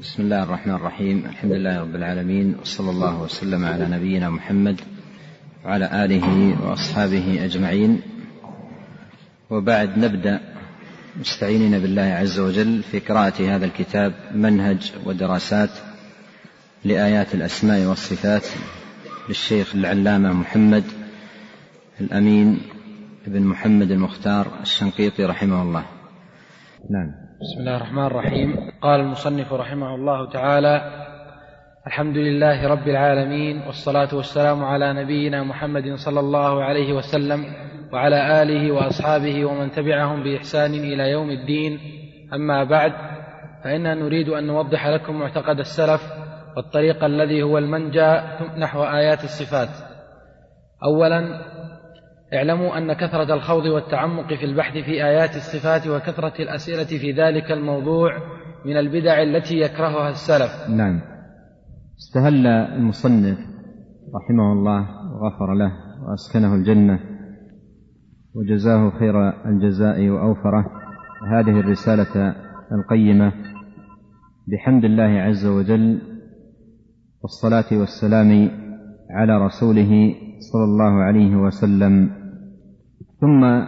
بسم الله الرحمن الرحيم. الحمد لله رب العالمين وصلى الله وسلم على نبينا محمد وعلى آله وأصحابه أجمعين. وبعد نبدأ مستعينين بالله عز وجل في قراءة هذا الكتاب منهج ودراسات لآيات الأسماء والصفات للشيخ العلامة محمد الأمين بن محمد المختار الشنقيطي رحمه الله. نعم. بسم الله الرحمن الرحيم. قال المصنف رحمه الله تعالى الحمد لله رب العالمين والصلاة والسلام على نبينا محمد صلى الله عليه وسلم وعلى آله وأصحابه ومن تبعهم بإحسان إلى يوم الدين. أما بعد فإنا نريد أن نوضح لكم معتقد السلف والطريق الذي هو المنجى نحو آيات الصفات. أولا اعلموا أن كثرة الخوض والتعمق في البحث في آيات الصفات وكثرة الأسئلة في ذلك الموضوع من البدع التي يكرهها السلف. نعم. استهل المصنف رحمه الله وغفر له وأسكنه الجنة وجزاه خير الجزاء وأوفره. هذه الرسالة القيمة بحمد الله عز وجل والصلاة والسلام على رسوله صلى الله عليه وسلم. ثم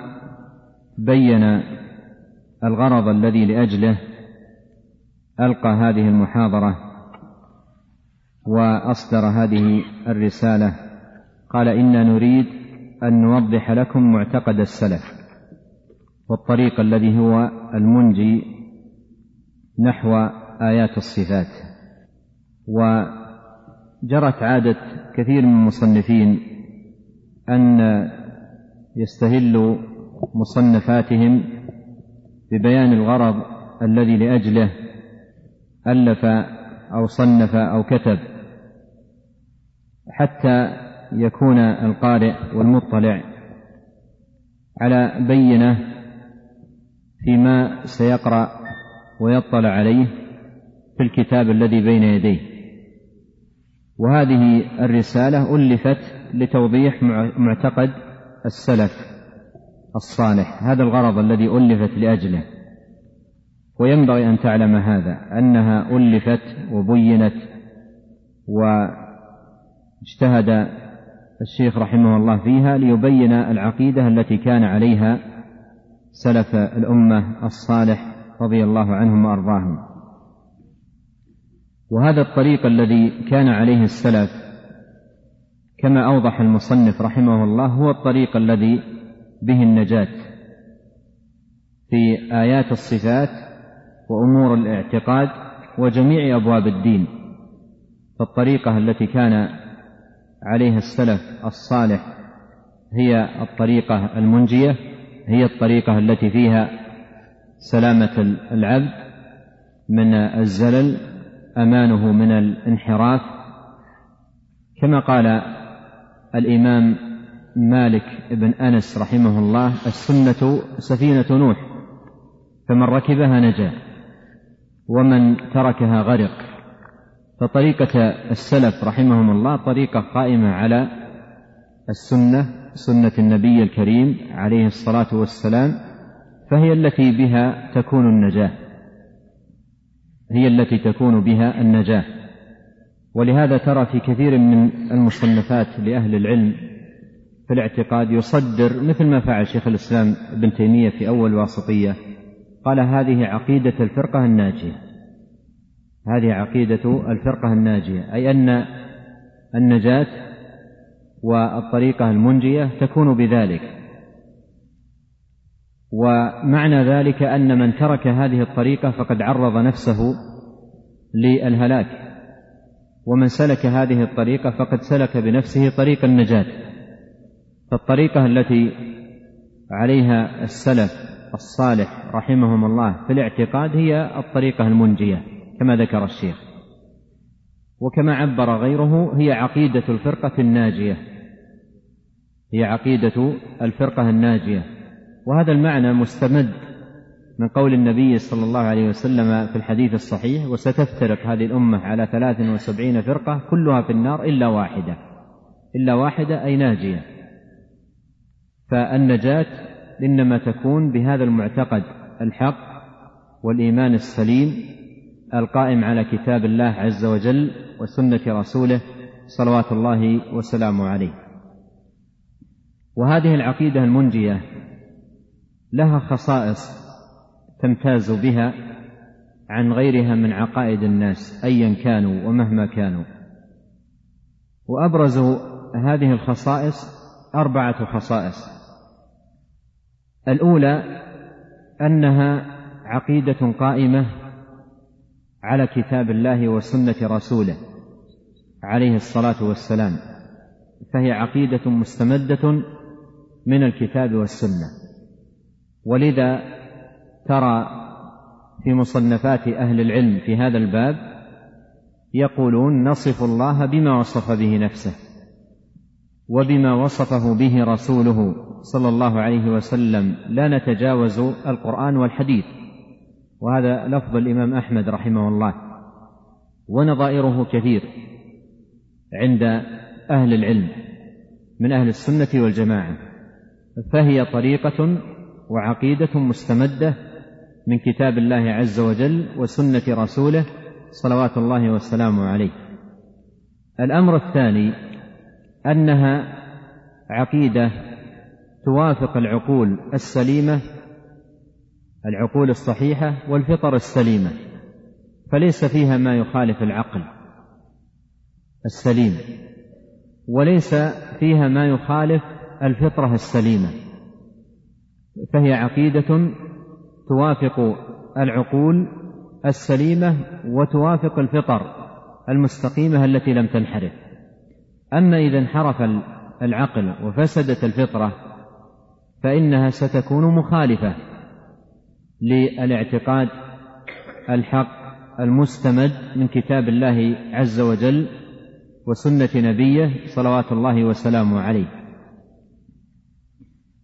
بين الغرض الذي لأجله ألقى هذه المحاضرة وأصدر هذه الرسالة. قال أنا نريد أن نوضح لكم معتقد السلف والطريق الذي هو المنجي نحو آيات الصفات. وجرت عادة كثير من المصنفين أن يستهلوا مصنفاتهم ببيان الغرض الذي لأجله ألف أو صنف أو كتب حتى يكون القارئ والمطلع على بينة فيما سيقرأ ويطلع عليه في الكتاب الذي بين يديه. وهذه الرسالة ألفت لتوضيح معتقد السلف الصالح هذا الغرض الذي ألفت لأجله. وينبغي أن تعلم هذا أنها ألفت وبينت واجتهد الشيخ رحمه الله فيها ليبين العقيدة التي كان عليها سلف الأمة الصالح رضي الله عنهم وأرضاهم. وهذا الطريق الذي كان عليه السلف كما أوضح المصنف رحمه الله هو الطريق الذي به النجاة في آيات الصفات وأمور الاعتقاد وجميع أبواب الدين. فالطريقة التي كان عليها السلف الصالح هي الطريقة المنجية هي الطريقة التي فيها سلامة العبد من الزلل أمانه من الانحراف. كما قال الإمام مالك بن أنس رحمه الله السنة سفينة نوح فمن ركبها نجا ومن تركها غرق. فطريقة السلف رحمهم الله طريقة قائمة على السنة سنة النبي الكريم عليه الصلاة والسلام فهي التي بها تكون النجاة. هي التي تكون بها النجاة. ولهذا ترى في كثير من المصنفات لأهل العلم في الاعتقاد يصدر مثل ما فعل شيخ الإسلام ابن تيمية في أول واسطية قال هذه عقيدة الفرقة الناجية. هذه عقيدة الفرقة الناجية أي أن النجاة والطريقة المنجية تكون بذلك. ومعنى ذلك أن من ترك هذه الطريقة فقد عرض نفسه للهلاك. ومن سلك هذه الطريقة فقد سلك بنفسه طريق النجاة. فالطريقة التي عليها السلف الصالح رحمهم الله في الاعتقاد هي الطريقة المنجية كما ذكر الشيخ. وكما عبر غيره هي عقيدة الفرقة الناجية. هي عقيدة الفرقة الناجية. وهذا المعنى مستمد من قول النبي صلى الله عليه وسلم في الحديث الصحيح وستفترق هذه الأمة على ثلاث وسبعين فرقة كلها في النار إلا واحدة إلا واحدة أي ناجية. فالنجاة إنما تكون بهذا المعتقد الحق والإيمان السليم القائم على كتاب الله عز وجل وسنة رسوله صلوات الله وسلامه عليه. وهذه العقيدة المنجية لها خصائص تمتاز بها عن غيرها من عقائد الناس ايا كانوا ومهما كانوا. وابرز هذه الخصائص أربعة خصائص. الأولى أنها عقيدة قائمة على كتاب الله وسنة رسوله عليه الصلاة والسلام فهي عقيدة مستمدة من الكتاب والسنة. ولذا ترى في مصنفات أهل العلم في هذا الباب يقولون نصف الله بما وصف به نفسه وبما وصفه به رسوله صلى الله عليه وسلم لا نتجاوز القرآن والحديث وهذا لفظ الإمام أحمد رحمه الله ونظائره كثير عند أهل العلم من أهل السنة والجماعة فهي طريقة وعقيدة مستمدة من كتاب الله عز وجل وسنة رسوله صلوات الله وسلامه عليه. الأمر الثاني أنها عقيدة توافق العقول السليمة العقول الصحيحة والفطر السليمة فليس فيها ما يخالف العقل السليم وليس فيها ما يخالف الفطرة السليمة فهي عقيدة توافق العقول السليمة وتوافق الفطر المستقيمة التي لم تنحرف. أما إذا انحرف العقل وفسدت الفطرة فإنها ستكون مخالفة للاعتقاد الحق المستمد من كتاب الله عز وجل وسنة نبيه صلوات الله وسلامه عليه.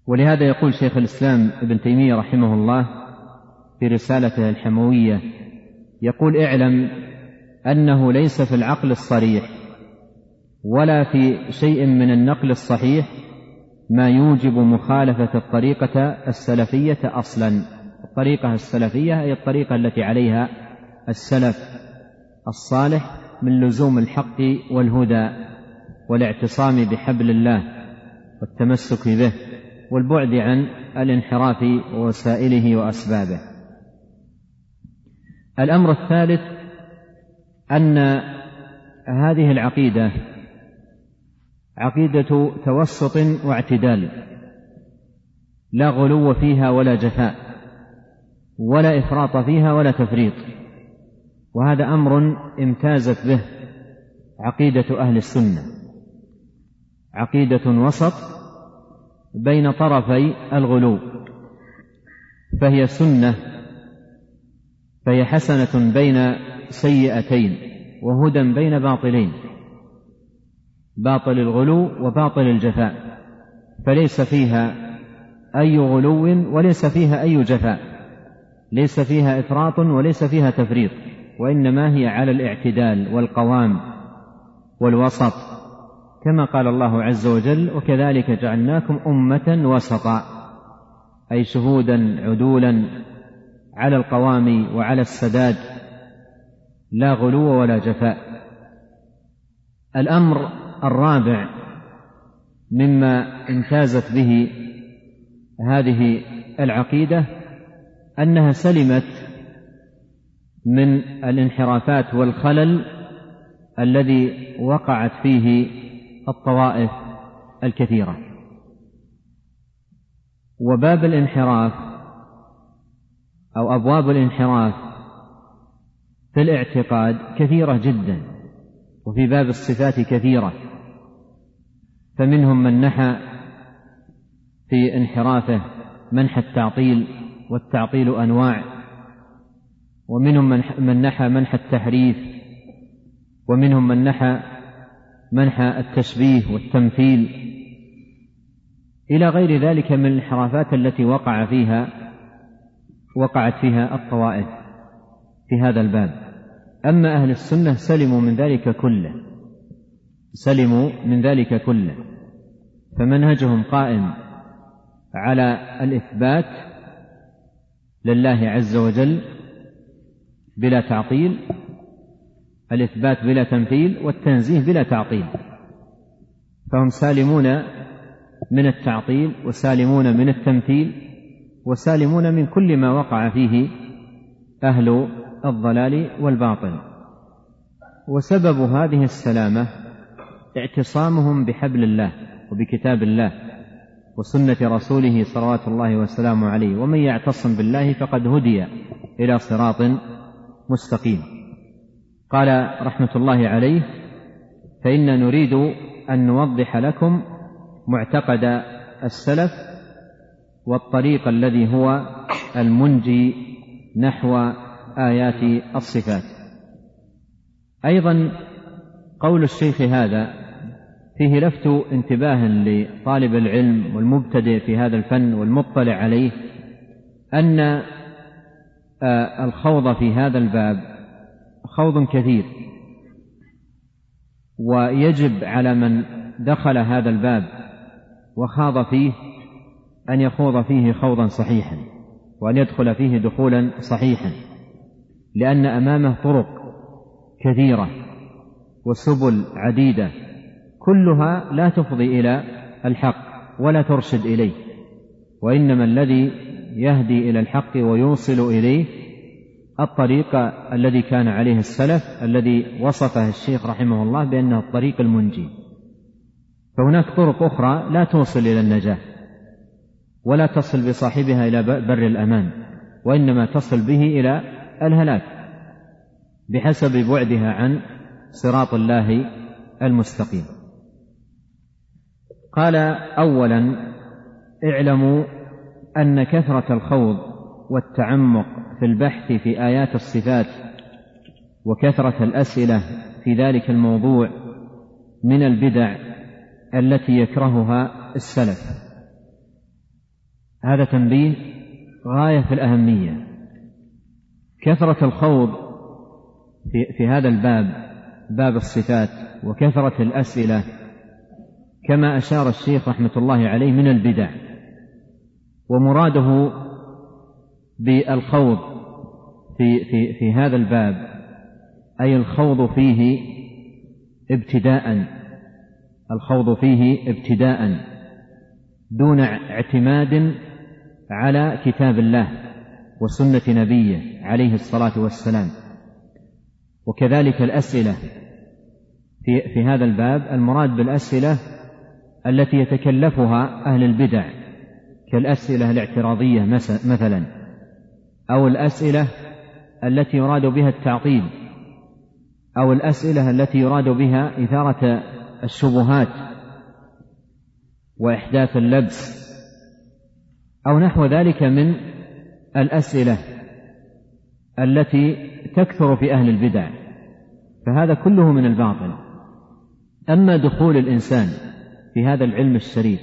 ولهذا يقول شيخ الإسلام ابن تيمية رحمه الله في رسالته الحموية يقول اعلم أنه ليس في العقل الصريح ولا في شيء من النقل الصحيح ما يوجب مخالفة الطريقة السلفية أصلا. الطريقة السلفية هي الطريقة التي عليها السلف الصالح من لزوم الحق والهدى والاعتصام بحبل الله والتمسك به والبعد عن الانحراف ووسائله وأسبابه. الأمر الثالث أن هذه العقيدة عقيدة توسط واعتدال لا غلو فيها ولا جفاء ولا إفراط فيها ولا تفريط وهذا أمر امتازت به عقيدة أهل السنة. عقيدة وسط بين طرفي الغلو فهي سنة فهي حسنة بين سيئتين وهدى بين باطلين باطل الغلو وباطل الجفاء فليس فيها أي غلو وليس فيها أي جفاء ليس فيها إفراط وليس فيها تفريط وإنما هي على الاعتدال والقوام والوسط كما قال الله عز وجل وكذلك جعلناكم أمة وسطا أي شهودا عدولا على القوام وعلى السداد لا غلو ولا جفاء. الأمر الرابع مما امتازت به هذه العقيدة أنها سلمت من الانحرافات والخلل الذي وقعت فيه الطوائف الكثيرة. وباب الانحراف أو أبواب الانحراف. في الاعتقاد كثيرة جدا وفي باب الصفات كثيرة. فمنهم من نحى في انحرافه منح التعطيل والتعطيل أنواع. ومنهم من نحى منح التحريف. ومنهم من نحى منح التشبيه والتمثيل. إلى غير ذلك من الانحرافات التي وقع فيها وقعت فيها الطوائف في هذا الباب. أما أهل السنة سلموا من ذلك كله. سلموا من ذلك كله. فمنهجهم قائم على الإثبات لله عز وجل بلا تعطيل الإثبات بلا تمثيل والتنزيه بلا تعطيل. فهم سالمون من التعطيل وسالمون من التمثيل وسالمون من كل ما وقع فيه أهل الضلال والباطل. وسبب هذه السلامة اعتصامهم بحبل الله وبكتاب الله وسنة رسوله صلوات الله وسلامه عليه. ومن يعتصم بالله فقد هدي إلى صراط مستقيم. قال رحمة الله عليه فإن نريد أن نوضح لكم معتقد السلف والطريق الذي هو المنجي نحو آيات الصفات. أيضا قول الشيخ هذا فيه لفت انتباه لطالب العلم والمبتدئ في هذا الفن والمطلع عليه أن آه، الخوض في هذا الباب خوض كثير. ويجب على من دخل هذا الباب وخاض فيه أن يخوض فيه خوضا صحيحا وأن يدخل فيه دخولا صحيحا لأن أمامه طرق كثيرة وسبل عديدة كلها لا تفضي إلى الحق ولا ترشد إليه وإنما الذي يهدي إلى الحق ويوصل إليه الطريق الذي كان عليه السلف الذي وصفه الشيخ رحمه الله بأنه الطريق المنجي. فهناك طرق أخرى لا توصل إلى النجاة. ولا تصل بصاحبها إلى بر الأمان وإنما تصل به إلى الهلاك بحسب بعدها عن صراط الله المستقيم. قال اولا اعلموا أن كثرة الخوض والتعمق في البحث في آيات الصفات وكثرة الأسئلة في ذلك الموضوع من البدع التي يكرهها السلف. هذا تنبيه غاية في الأهمية. كثرة الخوض في, في هذا الباب باب الصفات وكثرة الأسئلة كما أشار الشيخ رحمة الله عليه من البدع ومراده بالخوض في في في هذا الباب أي الخوض فيه ابتداء الخوض فيه ابتداء دون اعتماد على كتاب الله وسنة نبيه عليه الصلاة والسلام. وكذلك الأسئلة. في في هذا الباب المراد بالأسئلة التي يتكلفها أهل البدع كالأسئلة الاعتراضية مثلا أو الأسئلة التي يراد بها التعطيل أو الأسئلة التي يراد بها إثارة الشبهات وإحداث اللبس أو نحو ذلك من الأسئلة التي تكثر في أهل البدع فهذا كله من الباطل. أما دخول الإنسان في هذا العلم الشريف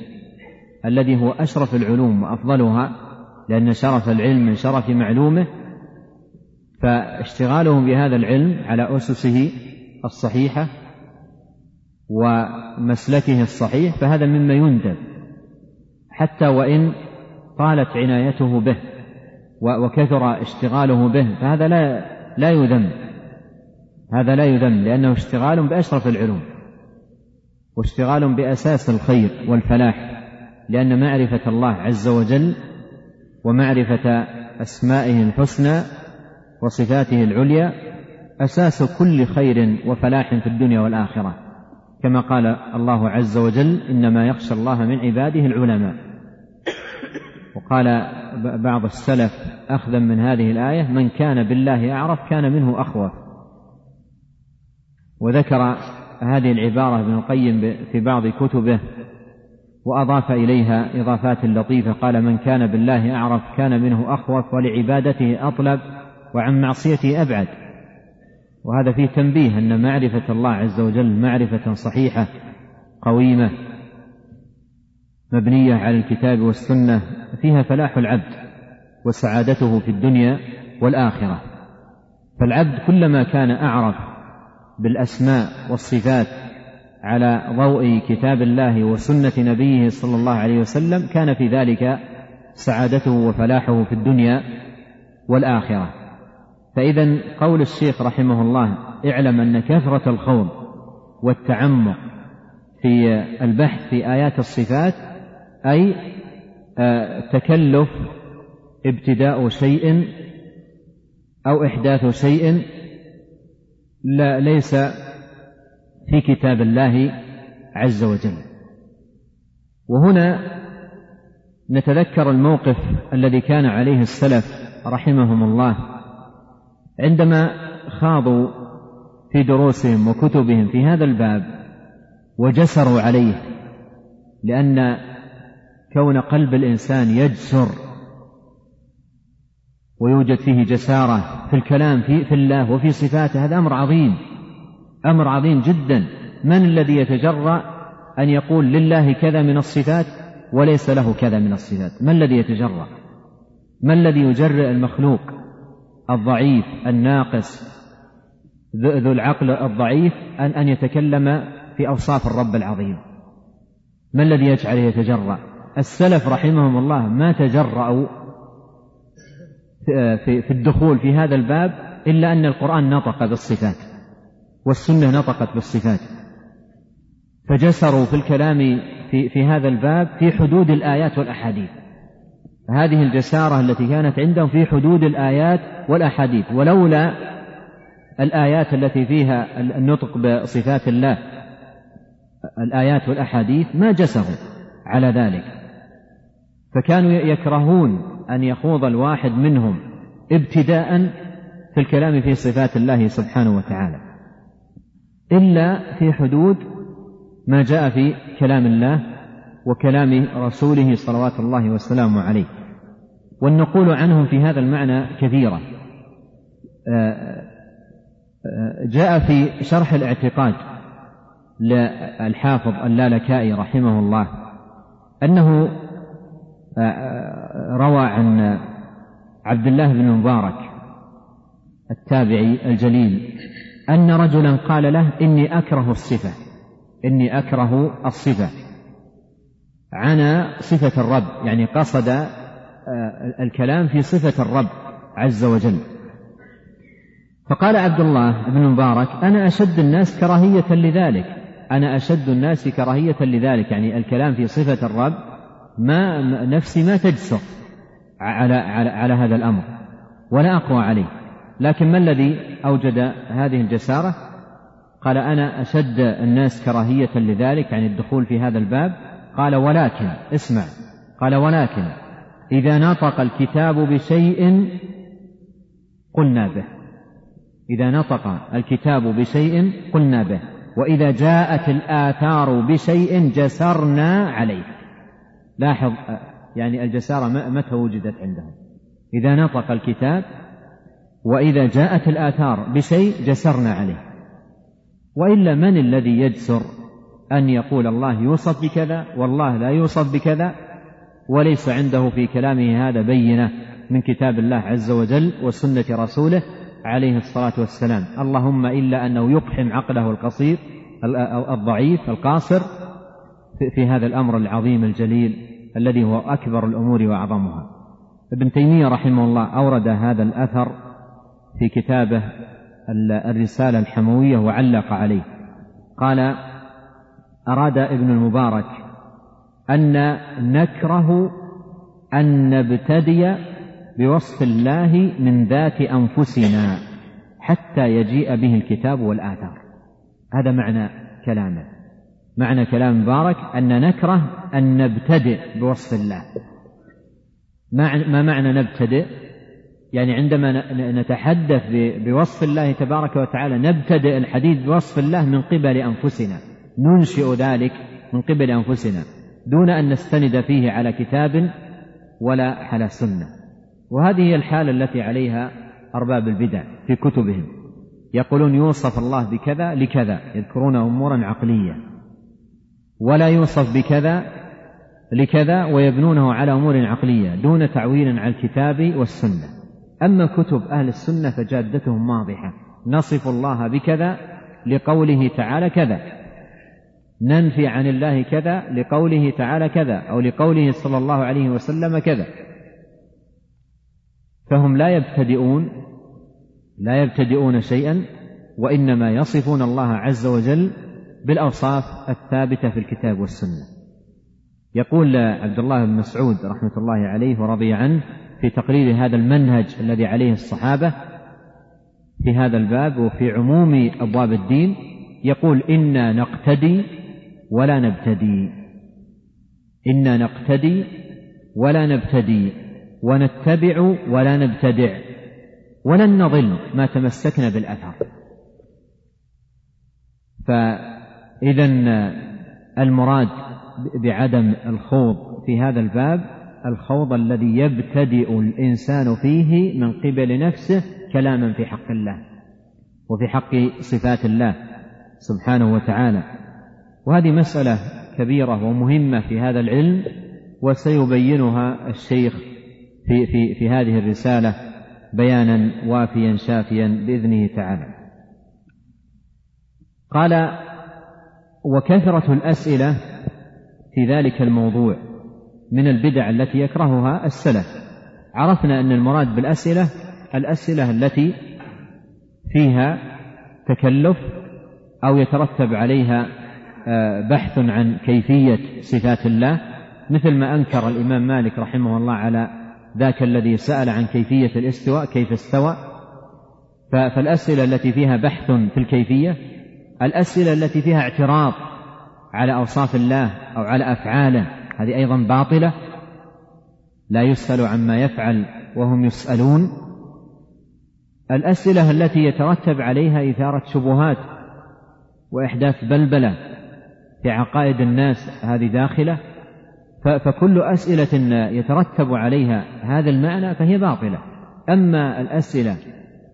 الذي هو أشرف العلوم وأفضلها لأن شرف العلم من شرف معلومه فاشتغالهم بهذا العلم على أسسه الصحيحة ومسلكه الصحيح فهذا مما يندب. حتى وإن طالت عنايته به وكثر اشتغاله به فهذا لا لا يذم. هذا لا يذم لأنه اشتغال بأشرف العلوم واشتغال بأساس الخير والفلاح لأن معرفة الله عز وجل ومعرفة أسمائه الحسنى وصفاته العليا أساس كل خير وفلاح في الدنيا والآخرة. كما قال الله عز وجل إنما يخشى الله من عباده العلماء. وقال بعض السلف أخذا من هذه الآية من كان بالله أعرف كان منه اخوف وذكر هذه العبارة ابن القيم في بعض كتبه وأضاف إليها إضافات لطيفة. قال من كان بالله أعرف كان منه أخوف ولعبادته أطلب وعن معصيته أبعد. وهذا فيه تنبيه أن معرفة الله عز وجل معرفة صحيحة قويمة. مبنية على الكتاب والسنة فيها فلاح العبد وسعادته في الدنيا والآخرة. فالعبد كلما كان أعرف بالأسماء والصفات على ضوء كتاب الله وسنة نبيه صلى الله عليه وسلم كان في ذلك سعادته وفلاحه في الدنيا والآخرة. فإذا قول الشيخ رحمه الله اعلم أن كثرة الخوض والتعمق في البحث في آيات الصفات أي آه، تكلف ابتداء شيء أو إحداث شيء لا ليس في كتاب الله عز وجل. وهنا نتذكر الموقف الذي كان عليه السلف رحمهم الله عندما خاضوا في دروسهم وكتبهم في هذا الباب وجسروا عليه لأن كون قلب الإنسان يجسر ويوجد فيه جسارة في الكلام في, في الله وفي صفاته هذا أمر عظيم أمر عظيم جدا. من الذي يتجرأ أن يقول لله كذا من الصفات وليس له كذا من الصفات؟ ما الذي يتجرأ؟ ما الذي يجرئ المخلوق الضعيف الناقص ذو العقل الضعيف أن أن يتكلم في أوصاف الرب العظيم؟ ما الذي يجعله يتجرأ؟ السلف رحمهم الله ما تجرأوا في الدخول في هذا الباب إلا أن القرآن نطق بالصفات والسنة نطقت بالصفات. فجسروا في الكلام في, في هذا الباب في حدود الآيات والأحاديث. هذه الجسارة التي كانت عندهم في حدود الآيات والأحاديث. ولولا الآيات التي فيها النطق بصفات الله الآيات والأحاديث ما جسروا على ذلك. فكانوا يكرهون أن يخوض الواحد منهم ابتداء في الكلام في صفات الله سبحانه وتعالى إلا في حدود ما جاء في كلام الله وكلام رسوله صلوات الله وسلامه عليه. والنقول عنهم في هذا المعنى كثيرة. آه، آه، جاء في شرح الاعتقاد للحافظ اللالكائي رحمه الله أنه روى عن عبد الله بن مبارك التابعي الجليل أن رجلا قال له إني أكره الصفة إني أكره الصفة. عنا صفة الرب يعني قصد آه، الكلام في صفة الرب عز وجل. فقال عبد الله بن مبارك أنا أشد الناس كراهية لذلك أنا أشد الناس كراهية لذلك يعني الكلام في صفة الرب ما نفسي ما تجسر على على على هذا الأمر ولا أقوى عليه. لكن ما الذي أوجد هذه الجسارة؟ قال أنا أشد الناس كراهية لذلك يعني الدخول في هذا الباب. قال ولكن اسمع. قال ولكن إذا نطق الكتاب بشيء قلنا به. إذا نطق الكتاب بشيء قلنا به. وإذا جاءت الآثار بشيء جسرنا عليه. لاحظ يعني الجسارة متى وجدت عندهم؟ إذا نطق الكتاب وإذا جاءت الآثار بشيء جسرنا عليه. وإلا من الذي يجسر أن يقول الله يوصف بكذا والله لا يوصف بكذا؟ وليس عنده في كلامه هذا بينة من كتاب الله عز وجل وسنة رسوله عليه الصلاة والسلام. اللهم إلا أنه يقحم عقله القصير الضعيف القاصر في هذا الأمر العظيم الجليل الذي هو أكبر الأمور وأعظمها. ابن تيمية رحمه الله أورد هذا الأثر في كتابه الرسالة الحموية وعلق عليه. قال أراد ابن المبارك أن نكره أن نبتدي بوصف الله من ذات أنفسنا حتى يجيء به الكتاب والآثار. هذا معنى كلامه. معنى كلام مبارك أن نكره أن نبتدئ بوصف الله. ما معنى نبتدئ؟ يعني عندما نتحدث بوصف الله تبارك وتعالى نبتدئ الحديث بوصف الله من قبل أنفسنا. ننشئ ذلك من قبل أنفسنا دون أن نستند فيه على كتاب ولا على سنة. وهذه هي الحالة التي عليها أرباب البدع في كتبهم. يقولون يوصف الله بكذا لكذا يذكرون امورا عقليه ولا يوصف بكذا لكذا ويبنونه على أمور عقلية دون تعويل على الكتاب والسنة. أما كتب أهل السنة فجادتهم واضحة. نصف الله بكذا لقوله تعالى كذا. ننفي عن الله كذا لقوله تعالى كذا أو لقوله صلى الله عليه وسلم كذا. فهم لا يبتدئون لا يبتدئون شيئا وإنما يصفون الله عز وجل بالأوصاف الثابتة في الكتاب والسنة. يقول عبد الله بن مسعود رحمة الله عليه ورضي عنه في تقرير هذا المنهج الذي عليه الصحابة في هذا الباب وفي عموم أبواب الدين يقول إنا نقتدي ولا نبتدي. إنا نقتدي ولا نبتدي. ونتبع ولا نبتدع. ولن نضل ما تمسكنا بالأثر. فإذا المراد بعدم الخوض في هذا الباب الخوض الذي يبتدئ الإنسان فيه من قبل نفسه كلاما في حق الله وفي حق صفات الله سبحانه وتعالى وهذه مسألة كبيرة ومهمة في هذا العلم وسيبينها الشيخ في في في هذه الرسالة بيانا وافيا شافيا بإذنه تعالى. قال وكثرة الأسئلة في ذلك الموضوع من البدع التي يكرهها السلف. عرفنا أن المراد بالأسئلة الأسئلة التي فيها تكلف أو يترتب عليها آه، بحث عن كيفية صفات الله. مثل ما أنكر الإمام مالك رحمه الله على ذاك الذي سأل عن كيفية الاستواء كيف استوى. فالأسئلة التي فيها بحث في الكيفية الأسئلة التي فيها اعتراض على أوصاف الله أو على أفعاله هذه أيضا باطلة. لا يسأل عما يفعل وهم يسألون. الأسئلة التي يترتب عليها إثارة شبهات وإحداث بلبلة في عقائد الناس هذه داخلة فكل أسئلة يترتب عليها هذا المعنى فهي باطلة. أما الأسئلة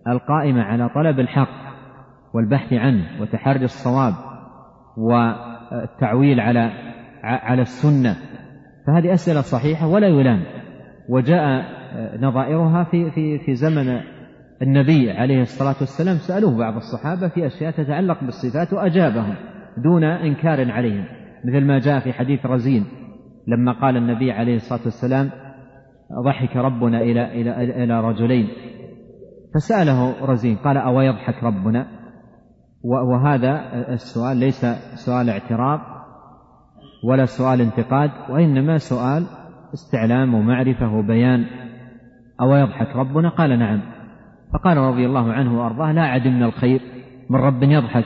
القائمة على طلب الحق والبحث عنه وتحري الصواب والتعويل على على السنة فهذه أسئلة صحيحة ولا يلام. وجاء نظائرها في في في زمن النبي عليه الصلاة والسلام سألوه بعض الصحابة في أشياء تتعلق بالصفات وأجابهم دون إنكار عليهم مثل ما جاء في حديث رزين لما قال النبي عليه الصلاة والسلام ضحك ربنا إلى إلى إلى رجلين فسأله رزين قال أو يضحك ربنا؟ وهذا السؤال ليس سؤال اعتراض ولا سؤال انتقاد وإنما سؤال استعلام ومعرفة وبيان. أو يضحك ربنا؟ قال نعم. فقال رضي الله عنه وأرضاه لا عدمنا الخير من رب يضحك.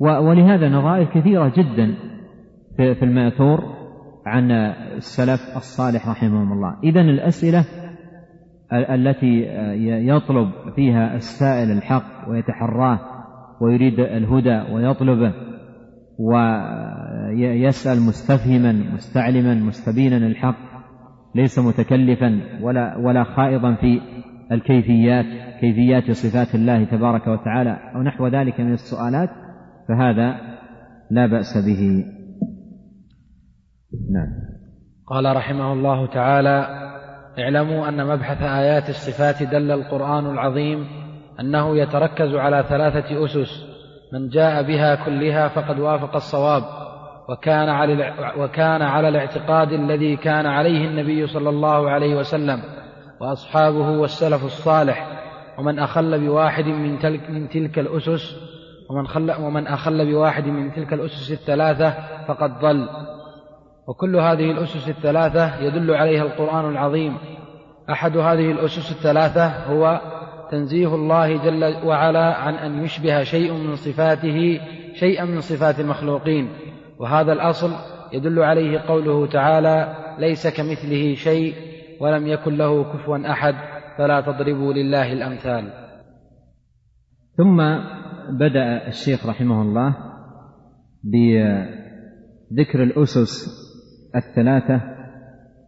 ولهذا نظائر كثيرة جدا في المأثور عن السلف الصالح رحمهم الله. إذا الأسئلة التي يطلب فيها السائل الحق ويتحراه ويريد الهدى ويطلبه ويسأل مستفهما مستعلما مستبينا الحق ليس متكلفا ولا ولا خائضا في الكيفيات كيفيات صفات الله تبارك وتعالى أو نحو ذلك من السؤالات فهذا لا بأس به. نعم. قال رحمه الله تعالى اعلموا أن مبحث آيات الصفات دل القرآن العظيم أنه يتركز على ثلاثة أسس من جاء بها كلها فقد وافق الصواب وكان على وكان على الاعتقاد الذي كان عليه النبي صلى الله عليه وسلم وأصحابه والسلف الصالح ومن أخل بواحد من تلك من تلك الأسس ومن خل ومن أخل بواحد من تلك الأسس الثلاثة فقد ضل. وكل هذه الأسس الثلاثة يدل عليها القرآن العظيم. أحد هذه الأسس الثلاثة هو تنزيه الله جل وعلا عن أن يشبه شيء من صفاته شيئا من صفات المخلوقين. وهذا الأصل يدل عليه قوله تعالى ليس كمثله شيء ولم يكن له كفوا أحد فلا تضربوا لله الأمثال. ثم بدأ الشيخ رحمه الله بذكر الأسس الثلاثة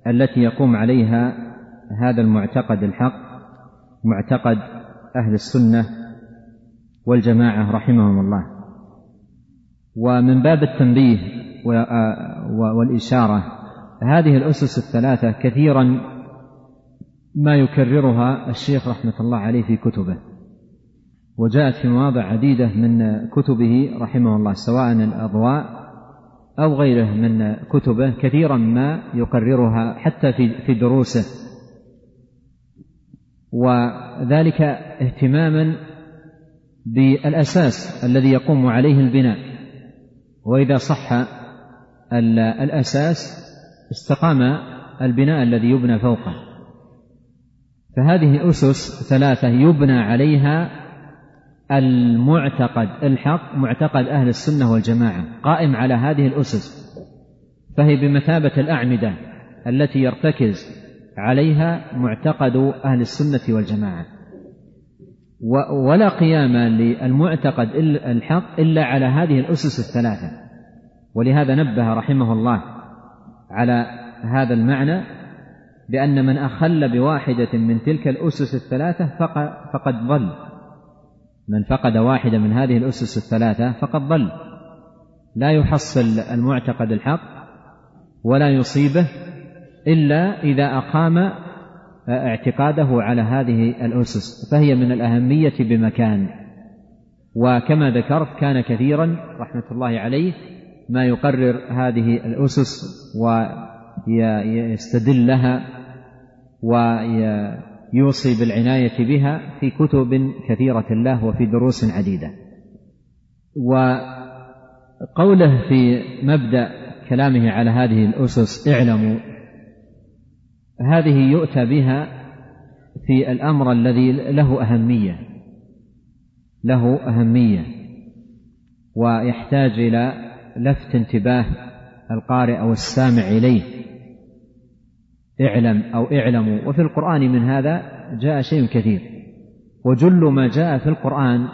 التي يقوم عليها هذا المعتقد الحق. معتقد أهل السنة والجماعة رحمهم الله. ومن باب التنبيه والإشارة هذه الأسس الثلاثة كثيرا ما يكررها الشيخ رحمة الله عليه في كتبه وجاءت في مواضع عديدة من كتبه رحمه الله سواء الأضواء أو غيره من كتبه كثيرا ما يقررها حتى في دروسه. وذلك اهتماما بالأساس الذي يقوم عليه البناء. وإذا صح الأساس استقام البناء الذي يبنى فوقه. فهذه أسس ثلاثة يبنى عليها المعتقد الحق معتقد أهل السنة والجماعة قائم على هذه الأسس. فهي بمثابة الأعمدة التي يرتكز عليها معتقد أهل السنة والجماعة. ولا قيام للمعتقد الحق إلا على هذه الأسس الثلاثة. ولهذا نبه رحمه الله على هذا المعنى بأن من أخل بواحدة من تلك الأسس الثلاثة فقد ضل. من فقد واحدة من هذه الأسس الثلاثة فقد ضل. لا يحصل المعتقد الحق ولا يصيبه إلا إذا أقام اعتقاده على هذه الأسس. فهي من الأهمية بمكان. وكما ذكرت كان كثيرا رحمة الله عليه ما يقرر هذه الأسس ويستدل لها ويوصي بالعناية بها في كتب كثيرة له وفي دروس عديدة. وقوله في مبدأ كلامه على هذه الأسس اعلموا هذه يؤتى بها في الأمر الذي له أهمية له أهمية ويحتاج إلى لفت انتباه القارئ أو السامع إليه. اعلم أو اعلموا. وفي القرآن من هذا جاء شيء كثير. وجل ما جاء في القرآن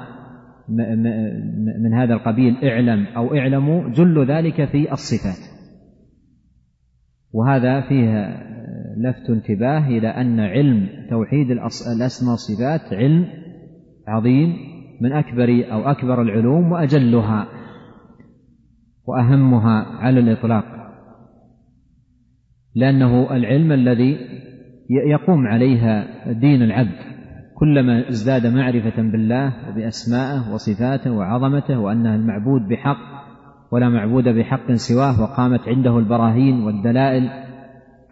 من هذا القبيل اعلم أو اعلموا جل ذلك في الصفات. وهذا فيه لفت انتباه إلى أن علم توحيد الأسماء والصفات علم عظيم من أكبر أو أكبر العلوم وأجلها وأهمها على الإطلاق. لأنه العلم الذي يقوم عليها دين العبد. كلما ازداد معرفة بالله وبأسمائه وصفاته وعظمته وأنه المعبود بحق ولا معبود بحق سواه وقامت عنده البراهين والدلائل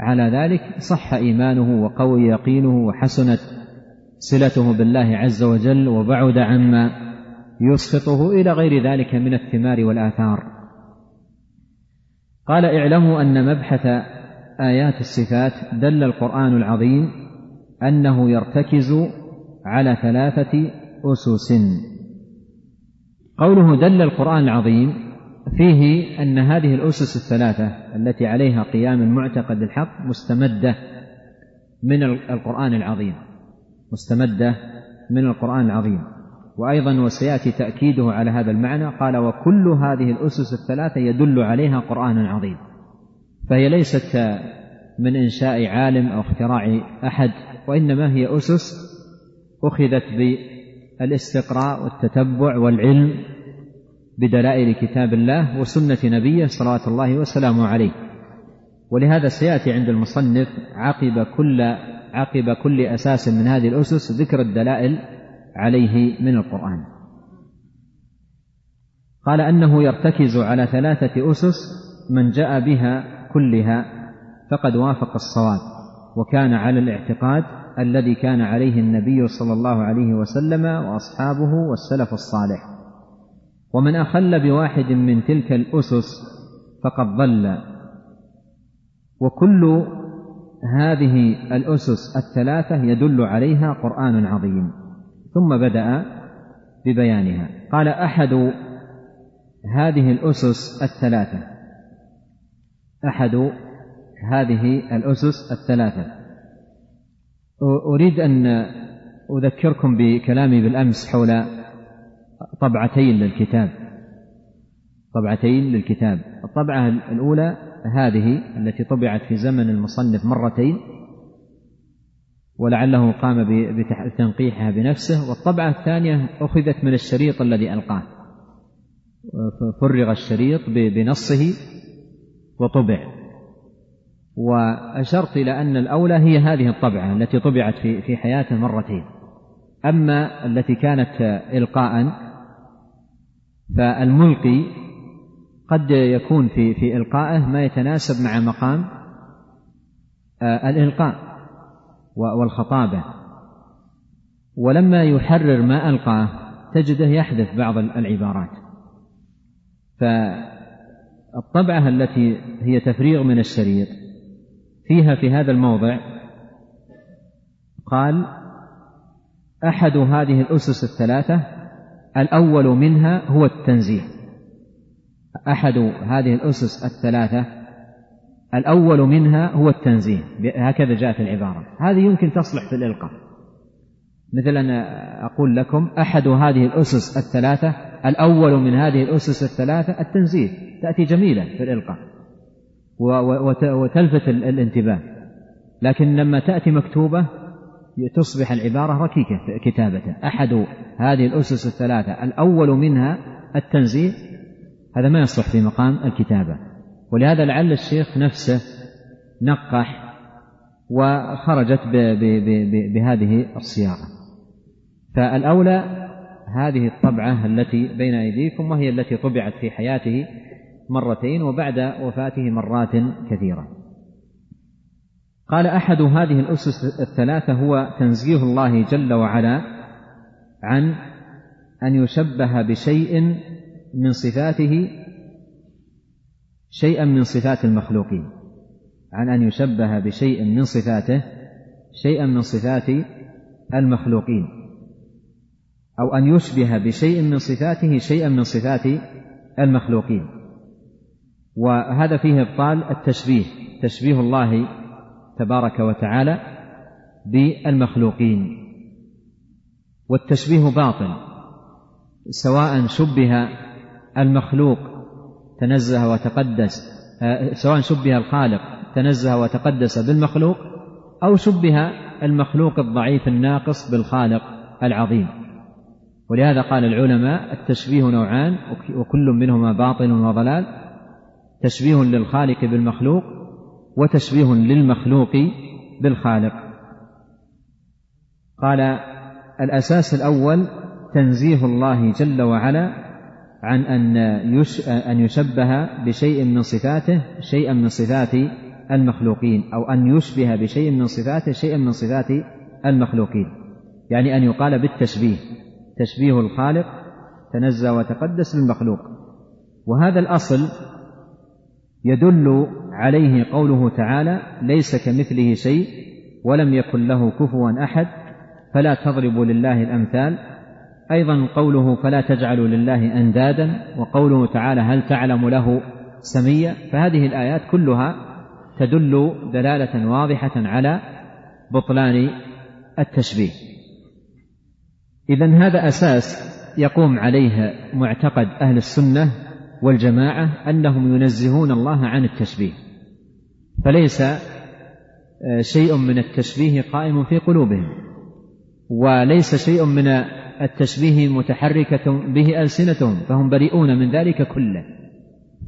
على ذلك صح إيمانه وقوي يقينه وحسنت صلته بالله عز وجل وبعد عما يسخطه إلى غير ذلك من الثمار والآثار. قال اعلموا أن مبحث آيات الصفات دل القرآن العظيم أنه يرتكز على ثلاثة أسس. قوله دل القرآن العظيم فيه أن هذه الأسس الثلاثة التي عليها قيام المعتقد الحق مستمدة من القرآن العظيم. مستمدة من القرآن العظيم. وأيضا وسيأتي تأكيده على هذا المعنى قال وكل هذه الأسس الثلاثة يدل عليها قرآن عظيم. فهي ليست من إنشاء عالم أو اختراع أحد وإنما هي أسس أخذت بالإستقراء والتتبع والعلم بدلائل كتاب الله وسنة نبيه صلوات الله وسلامه عليه. ولهذا سيأتي عند المصنف عقب كل عقب كل أساس من هذه الأسس ذكر الدلائل عليه من القرآن. قال أنه يرتكز على ثلاثة أسس من جاء بها كلها فقد وافق الصواب وكان على الاعتقاد الذي كان عليه النبي صلى الله عليه وسلم وأصحابه والسلف الصالح. ومن أخل بواحد من تلك الأسس فقد ضل. وكل هذه الأسس الثلاثة يدل عليها قرآن عظيم. ثم بدأ ببيانها. قال أحد هذه الأسس الثلاثة. أحد هذه الأسس الثلاثة. أريد أن أذكركم بكلامي بالأمس حول طبعتين للكتاب. طبعتين للكتاب. الطبعة الأولى هذه التي طبعت في زمن المصنف مرتين ولعله قام بتنقيحها بنفسه. والطبعة الثانية أخذت من الشريط الذي ألقاه. فرغ الشريط بنصه وطبع. وأشرت إلى أن الأولى هي هذه الطبعة التي طبعت في في حياته مرتين. أما التي كانت إلقاء فالملقي قد يكون في في إلقائه ما يتناسب مع مقام آه، الإلقاء والخطابة. ولما يحرر ما ألقاه تجده يحذف بعض العبارات. فالطبعة التي هي تفريغ من الشريط فيها في هذا الموضع قال أحد هذه الأسس الثلاثة الأول منها هو التنزيه. أحد هذه الأسس الثلاثة الأول منها هو التنزيه هكذا جاءت العبارة. هذه يمكن تصلح في الإلقاء. مثل أن أقول لكم أحد هذه الأسس الثلاثة الأول من هذه الأسس الثلاثة التنزيه. تأتي جميلة في الإلقاء وتلفت الانتباه. لكن لما تأتي مكتوبة تصبح العبارة ركيكة كتابته أحد هذه الأسس الثلاثة الأول منها التنزيه هذا ما يصلح في مقام الكتابة. ولهذا لعل الشيخ نفسه نقح وخرجت بهذه الصياغة. فالأولى هذه الطبعة التي بين أيديكم وهي التي طبعت في حياته مرتين وبعد وفاته مرات كثيرة. قال أحد هذه الأسس الثلاثة هو تنزيه الله جل وعلا عن أن يشبه بشيء من صفاته شيئا من صفات المخلوقين عن أن يشبه بشيء من صفاته شيئا من صفات المخلوقين أو أن يشبه بشيء من صفاته شيئا من صفات المخلوقين. وهذا فيه إبطال التشبيه تشبيه الله تبارك وتعالى بالمخلوقين. والتشبيه باطل سواء شبه المخلوق تنزه وتقدس سواء شبه الخالق تنزه وتقدس بالمخلوق أو شبه المخلوق الضعيف الناقص بالخالق العظيم. ولهذا قال العلماء التشبيه نوعان وكل منهما باطل وضلال. تشبيه للخالق بالمخلوق وتشبيه للمخلوق بالخالق. قال الأساس الأول تنزيه الله جل وعلا عن أن أن يشبه بشيء من صفاته شيئا من صفات المخلوقين أو أن يشبه بشيء من صفاته شيئا من صفات المخلوقين. يعني أن يقال بالتشبيه تشبيه الخالق تنزه وتقدس للمخلوق وهذا الأصل يدل عليه قوله تعالى ليس كمثله شيء ولم يكن له كفوا أحد فلا تضربوا لله الأمثال. أيضا قوله فلا تجعلوا لله أندادا وقوله تعالى هل تعلم له سميا. فهذه الآيات كلها تدل دلالة واضحة على بطلان التشبيه. اذا هذا أساس يقوم عليه معتقد أهل السنة والجماعة أنهم ينزهون الله عن التشبيه. فليس آه، شيء من التشبيه قائم في قلوبهم وليس شيء من التشبيه متحركة به ألسنتهم فهم بريئون من ذلك كله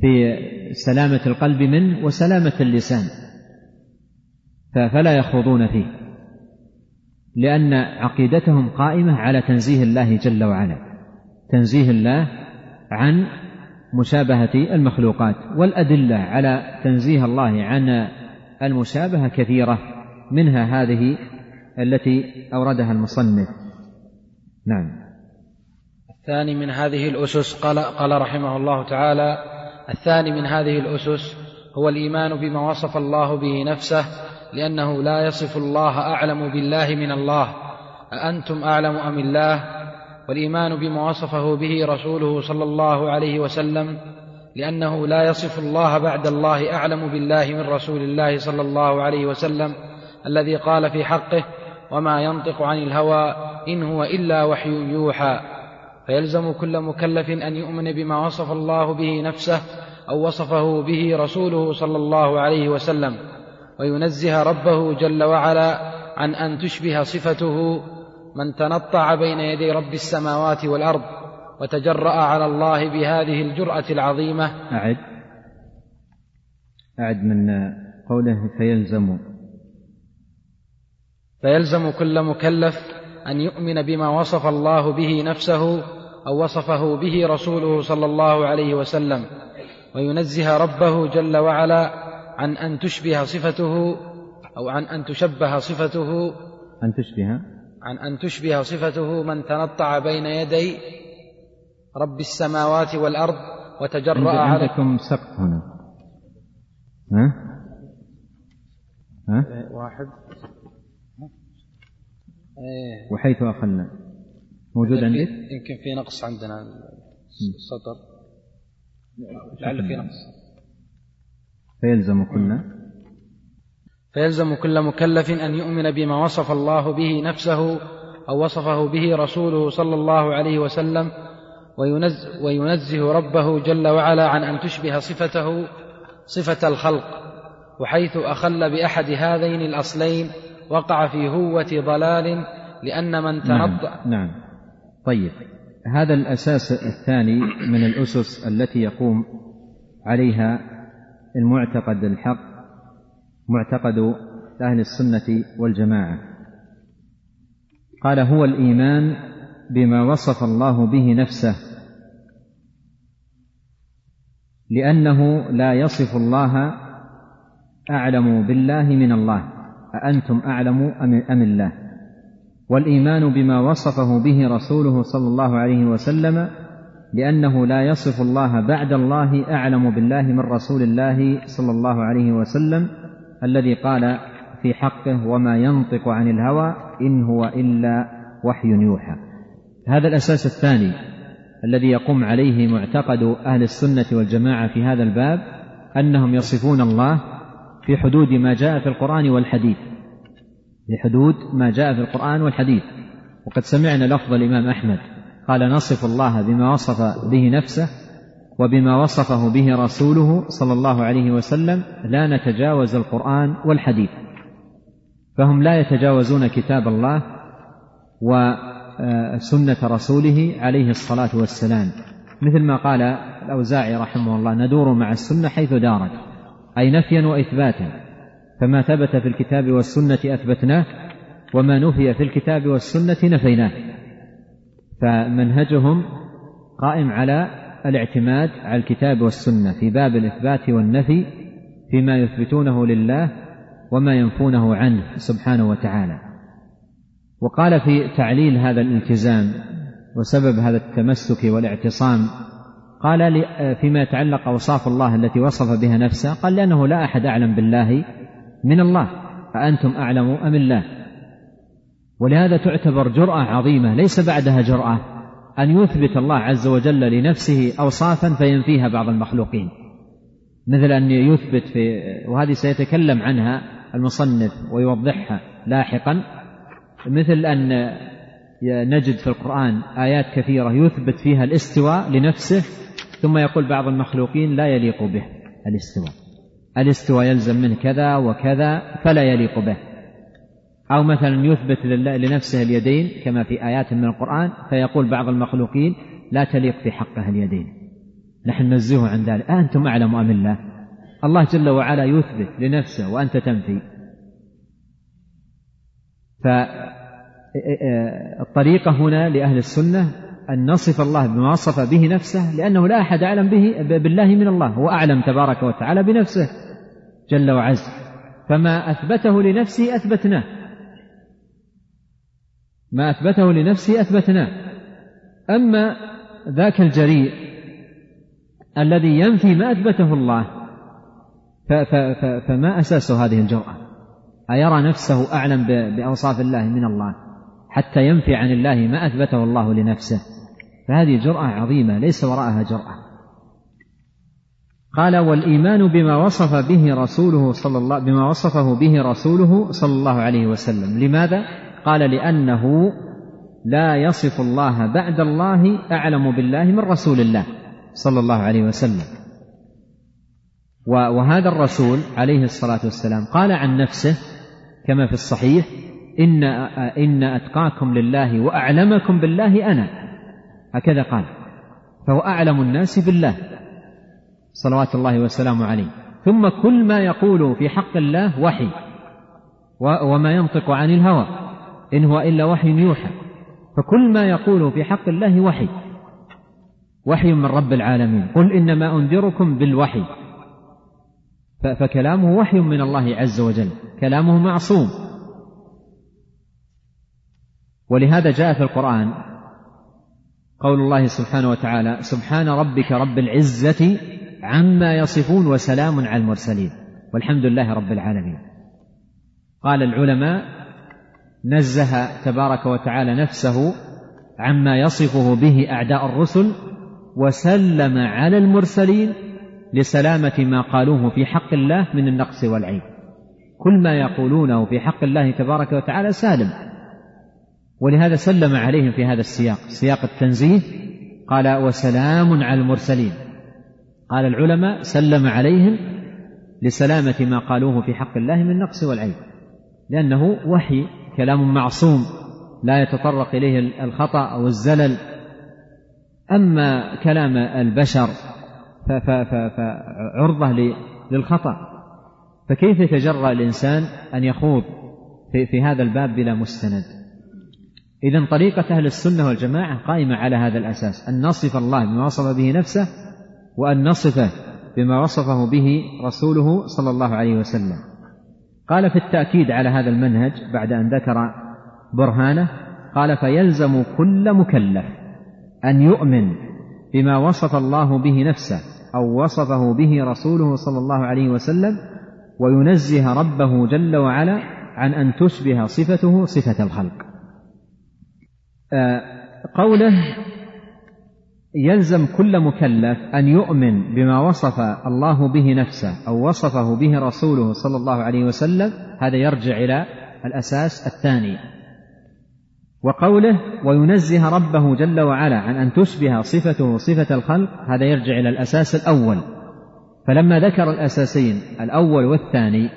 في سلامة القلب منه وسلامة اللسان فلا يخوضون فيه لأن عقيدتهم قائمة على تنزيه الله جل وعلا تنزيه الله عن مشابهة المخلوقات والأدلة على تنزيه الله عن المشابهة كثيرة منها هذه التي أوردها المصنف. نعم. الثاني من هذه الأسس قال, قال رحمه الله تعالى الثاني من هذه الأسس هو الإيمان بما وصف الله به نفسه لأنه لا يصف الله أعلم بالله من الله. أأنتم أعلم أم الله؟ والإيمان بما وصفه به رسوله صلى الله عليه وسلم لأنه لا يصف الله بعد الله أعلم بالله من رسول الله صلى الله عليه وسلم الذي قال في حقه وما ينطق عن الهوى إن هو إلا وحي يوحى. فيلزم كل مكلف أن يؤمن بما وصف الله به نفسه أو وصفه به رسوله صلى الله عليه وسلم. وينزه ربه جل وعلا عن أن تشبه صفته من تنطع بين يدي رب السماوات والأرض وتجرأ على الله بهذه الجرأة العظيمة. أعد. أعد من قوله فيلزم. فيلزم كل مكلف أن يؤمن بما وصف الله به نفسه أو وصفه به رسوله صلى الله عليه وسلم وينزه ربه جل وعلا عن أن تشبه صفته أو عن أن تشبه صفته. أن تشبه. عن أن تشبه صفته من تنطع بين يدي رب السماوات والأرض وتجرأ على عندكم سقف هنا ها؟ ها؟ إيه، واحد إيه. وحيث أخلنا موجود عندك؟ يمكن في نقص عندنا السطر لعل في نقص فيلزم كل فيلزم كل مكلف أن يؤمن بما وصف الله به نفسه أو وصفه به رسوله صلى الله عليه وسلم وينزه ربه جل وعلا عن أن تشبه صفته صفة الخلق وحيث أخل بأحد هذين الأصلين وقع في هوة ضلال لأن من تنطع نعم, نعم. طيب هذا الأساس الثاني من الأسس التي يقوم عليها المعتقد الحق معتقد أهل السنة والجماعة. قال هو الإيمان بما وصف الله به نفسه لأنه لا يصف الله أعلم بالله من الله أأنتم أعلم أم الله؟ والإيمان بما وصفه به رسوله صلى الله عليه وسلم لأنه لا يصف الله بعد الله أعلم بالله من رسول الله صلى الله عليه وسلم الذي قال في حقه وما ينطق عن الهوى إن هو إلا وحي يوحى. هذا الأساس الثاني الذي يقوم عليه معتقد أهل السنة والجماعة في هذا الباب أنهم يصفون الله في حدود ما جاء في القرآن والحديث. في حدود ما جاء في القرآن والحديث. وقد سمعنا لفظ الإمام أحمد قال نصف الله بما وصف به نفسه وبما وصفه به رسوله صلى الله عليه وسلم لا نتجاوز القرآن والحديث. فهم لا يتجاوزون كتاب الله وسنة رسوله عليه الصلاة والسلام. مثل ما قال الأوزاعي رحمه الله ندور مع السنة حيث دارت أي نفيا وإثباتا فما ثبت في الكتاب والسنة أثبتناه وما نفي في الكتاب والسنة نفيناه. فمنهجهم قائم على الاعتماد على الكتاب والسنة في باب الإثبات والنفي فيما يثبتونه لله وما ينفونه عنه سبحانه وتعالى. وقال في تعليل هذا الالتزام وسبب هذا التمسك والاعتصام قال فيما يتعلق أوصاف الله التي وصف بها نفسه قال لأنه لا أحد أعلم بالله من الله أأنتم أعلم أم الله؟ ولهذا تعتبر جرأة عظيمة ليس بعدها جرأة. أن يثبت الله عز وجل لنفسه أوصافا فينفيها بعض المخلوقين. مثل أن يثبت في وهذه سيتكلم عنها المصنف ويوضحها لاحقا. مثل أن نجد في القرآن آيات كثيرة يثبت فيها الاستواء لنفسه ثم يقول بعض المخلوقين لا يليق به الاستواء. الاستواء يلزم منه كذا وكذا فلا يليق به. أو مثلا يثبت لنفسه اليدين كما في آيات من القرآن فيقول بعض المخلوقين لا تليق في حقها اليدين. نحن ننزهه عن ذلك. أنتم أعلم أم الله؟ الله جل وعلا يثبت لنفسه وأنت تنفي. فالطريقة هنا لأهل السنة أن نصف الله بما وصف به نفسه لأنه لا أحد أعلم به بالله من الله هو أعلم تبارك وتعالى بنفسه جل وعز. فما أثبته لنفسه أثبتناه. ما أثبته لنفسه أثبتناه. أما ذاك الجريء الذي ينفي ما أثبته الله فما أساس هذه الجرأة؟ أيرى نفسه أعلم بأوصاف الله من الله حتى ينفي عن الله ما أثبته الله لنفسه؟ فهذه جرأة عظيمة ليس وراءها جرأة. قال والإيمان بما وصف به رسوله صلى الله بما وصفه به رسوله صلى الله عليه وسلم. لماذا؟ قال لأنه لا يصف الله بعد الله أعلم بالله من رسول الله صلى الله عليه وسلم. وهذا الرسول عليه الصلاة والسلام قال عن نفسه كما في الصحيح إن إن أتقاكم لله وأعلمكم بالله أنا. هكذا قال فهو أعلم الناس بالله. صلوات الله وسلامه عليه. ثم كل ما يقول في حق الله وحي وما ينطق عن الهوى. إن هو إلا وحي يوحى. فكل ما يقول في حق الله وحي. وحي من رب العالمين. قل إنما أنذركم بالوحي. فكلامه وحي من الله عز وجل. كلامه معصوم. ولهذا جاء في القرآن قول الله سبحانه وتعالى سبحان ربك رب العزة عما يصفون وسلام على المرسلين. والحمد لله رب العالمين. قال العلماء نزه تبارك وتعالى نفسه عما يصفه به أعداء الرسل وسلم على المرسلين لسلامة ما قالوه في حق الله من النقص والعيب. كل ما يقولونه في حق الله تبارك وتعالى سالم. ولهذا سلم عليهم في هذا السياق سياق التنزيه. قال وسلام على المرسلين. قال العلماء سلم عليهم لسلامة ما قالوه في حق الله من النقص والعيب. لأنه وحي كلام معصوم لا يتطرق إليه الخطأ أو الزلل. أما كلام البشر فعرضة للخطأ. فكيف يتجرأ الإنسان أن يخوض في, في هذا الباب بلا مستند؟ إذا طريقة أهل السنة والجماعة قائمة على هذا الأساس أن نصف الله بما وصف به نفسه وأن نصفه بما وصفه به رسوله صلى الله عليه وسلم. قال في التأكيد على هذا المنهج بعد أن ذكر برهانه قال فيلزم كل مكلف أن يؤمن بما وصف الله به نفسه أو وصفه به رسوله صلى الله عليه وسلم وينزه ربه جل وعلا عن أن تشبه صفته صفة الخلق. آه، قوله يلزم كل مكلف أن يؤمن بما وصف الله به نفسه أو وصفه به رسوله صلى الله عليه وسلم. هذا يرجع إلى الأساس الثاني. وقوله وينزه ربه جل وعلا عن أن تشبه صفته صفة الخلق هذا يرجع إلى الأساس الأول. فلما ذكر الأساسين الأول والثاني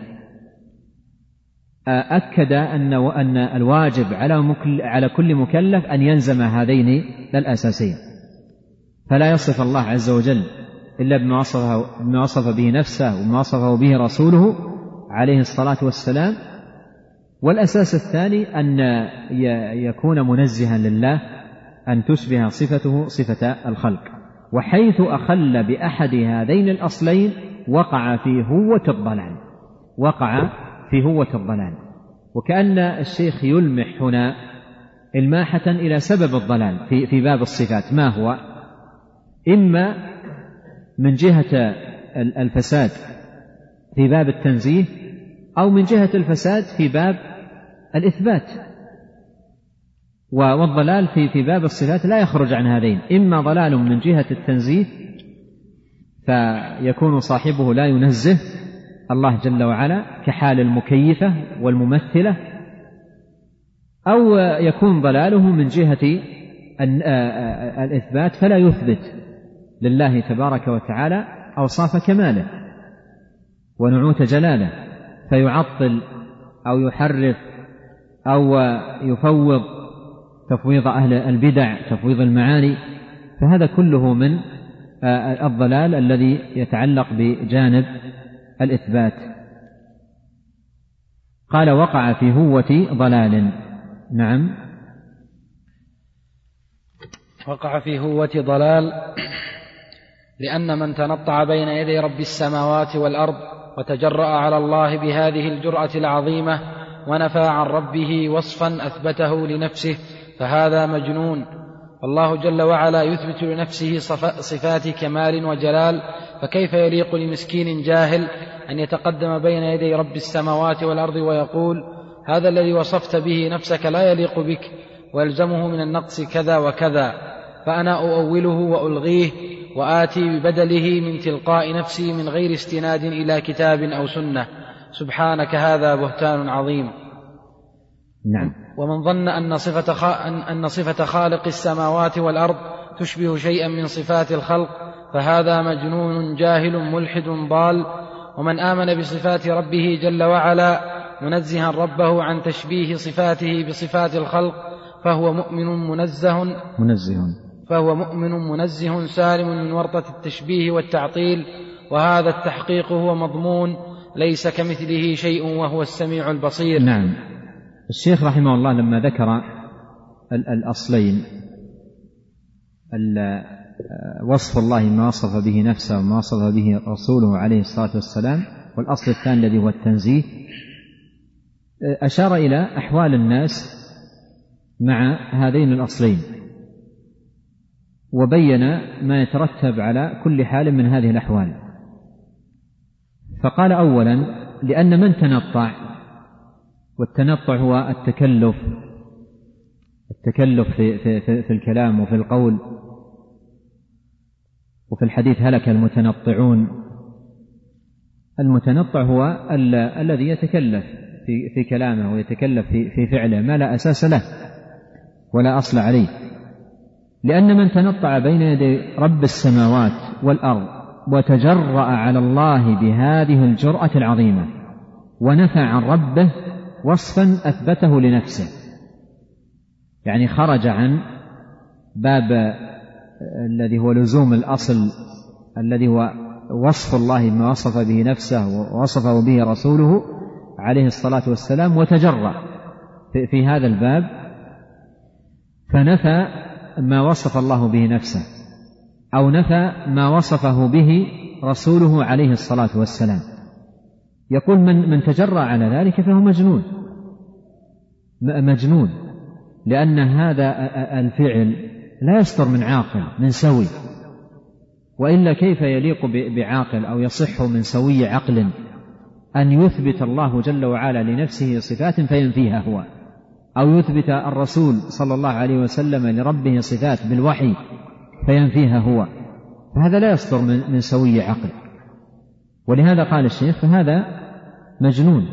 أكد أن أن الواجب على على كل مكلف أن يلزم هذين الأساسين. فلا يصف الله عز وجل إلا بما وصفه بما وصف به نفسه وما وصفه به رسوله عليه الصلاة والسلام. والأساس الثاني أن يكون منزها لله أن تشبه صفته صفة الخلق. وحيث أخل بأحد هذين الأصلين وقع في هوة الضلال وقع في هوة الضلال. وكأن الشيخ يلمح هنا إلماحة إلى سبب الضلال في في باب الصفات. ما هو؟ إما من جهة الفساد في باب التنزيه أو من جهة الفساد في باب الإثبات. والضلال في في باب الصفات لا يخرج عن هذين. إما ضلال من جهة التنزيه فيكون صاحبه لا ينزه الله جل وعلا كحال المكيفة والممثلة أو يكون ضلاله من جهة الإثبات فلا يثبت. لله تبارك وتعالى أوصاف كماله ونعوت جلاله فيعطل أو يحرف أو يفوض تفويض أهل البدع تفويض المعاني فهذا كله من الضلال الذي يتعلق بجانب الإثبات. قال وقع في هوة ضلال. نعم. وقع في هوة ضلال. لأن من تنطع بين يدي رب السماوات والأرض وتجرأ على الله بهذه الجرأة العظيمة ونفى عن ربه وصفا أثبته لنفسه فهذا مجنون. والله جل وعلا يثبت لنفسه صفات كمال وجلال فكيف يليق لمسكين جاهل أن يتقدم بين يدي رب السماوات والأرض ويقول هذا الذي وصفت به نفسك لا يليق بك ويلزمه من النقص كذا وكذا فأنا أؤوله وألغيه وآتي ببدله من تلقاء نفسي من غير استناد إلى كتاب أو سنة. سبحانك هذا بهتان عظيم. نعم. ومن ظن أن صفة, أن صفة خالق السماوات والأرض تشبه شيئا من صفات الخلق فهذا مجنون جاهل ملحد ضال. ومن آمن بصفات ربه جل وعلا منزها ربه عن تشبيه صفاته بصفات الخلق فهو مؤمن منزه. منزه. فهو مؤمن منزه سالم من ورطة التشبيه والتعطيل وهذا التحقيق هو مضمون ليس كمثله شيء وهو السميع البصير. نعم. الشيخ رحمه الله لما ذكر الأصلين وصف الله ما وصف به نفسه وما وصف به رسوله عليه الصلاة والسلام والأصل الثاني الذي هو التنزيه أشار إلى أحوال الناس مع هذين الأصلين. وبين ما يترتب على كل حال من هذه الأحوال. فقال أولا لأن من تنطع؟ والتنطع هو التكلف. التكلف في, في, في, في الكلام وفي القول. وفي الحديث هلك المتنطعون. المتنطع هو الذي يتكلف في, في كلامه ويتكلف في, في فعله ما لا أساس له ولا أصل عليه. لأن من تنطع بين يدي رب السماوات والأرض وتجرأ على الله بهذه الجرأة العظيمة ونفى عن ربه وصفا أثبته لنفسه. يعني خرج عن باب الذي هو لزوم الأصل الذي هو وصف الله بما وصف به نفسه ووصفه به رسوله عليه الصلاة والسلام وتجرأ في هذا الباب فنفى ما وصف الله به نفسه أو نفى ما وصفه به رسوله عليه الصلاة والسلام. يقول من من تجرأ على ذلك فهو مجنون. مجنون لأن هذا الفعل لا يصدر من عاقل من سوي. وإلا كيف يليق بعاقل أو يصح من سوي عقل أن يثبت الله جل وعلا لنفسه صفات فينفيها هو؟ أو يثبت الرسول صلى الله عليه وسلم لربه صفات بالوحي فينفيها هو. فهذا لا يصدر من سوي عقل. ولهذا قال الشيخ فهذا مجنون.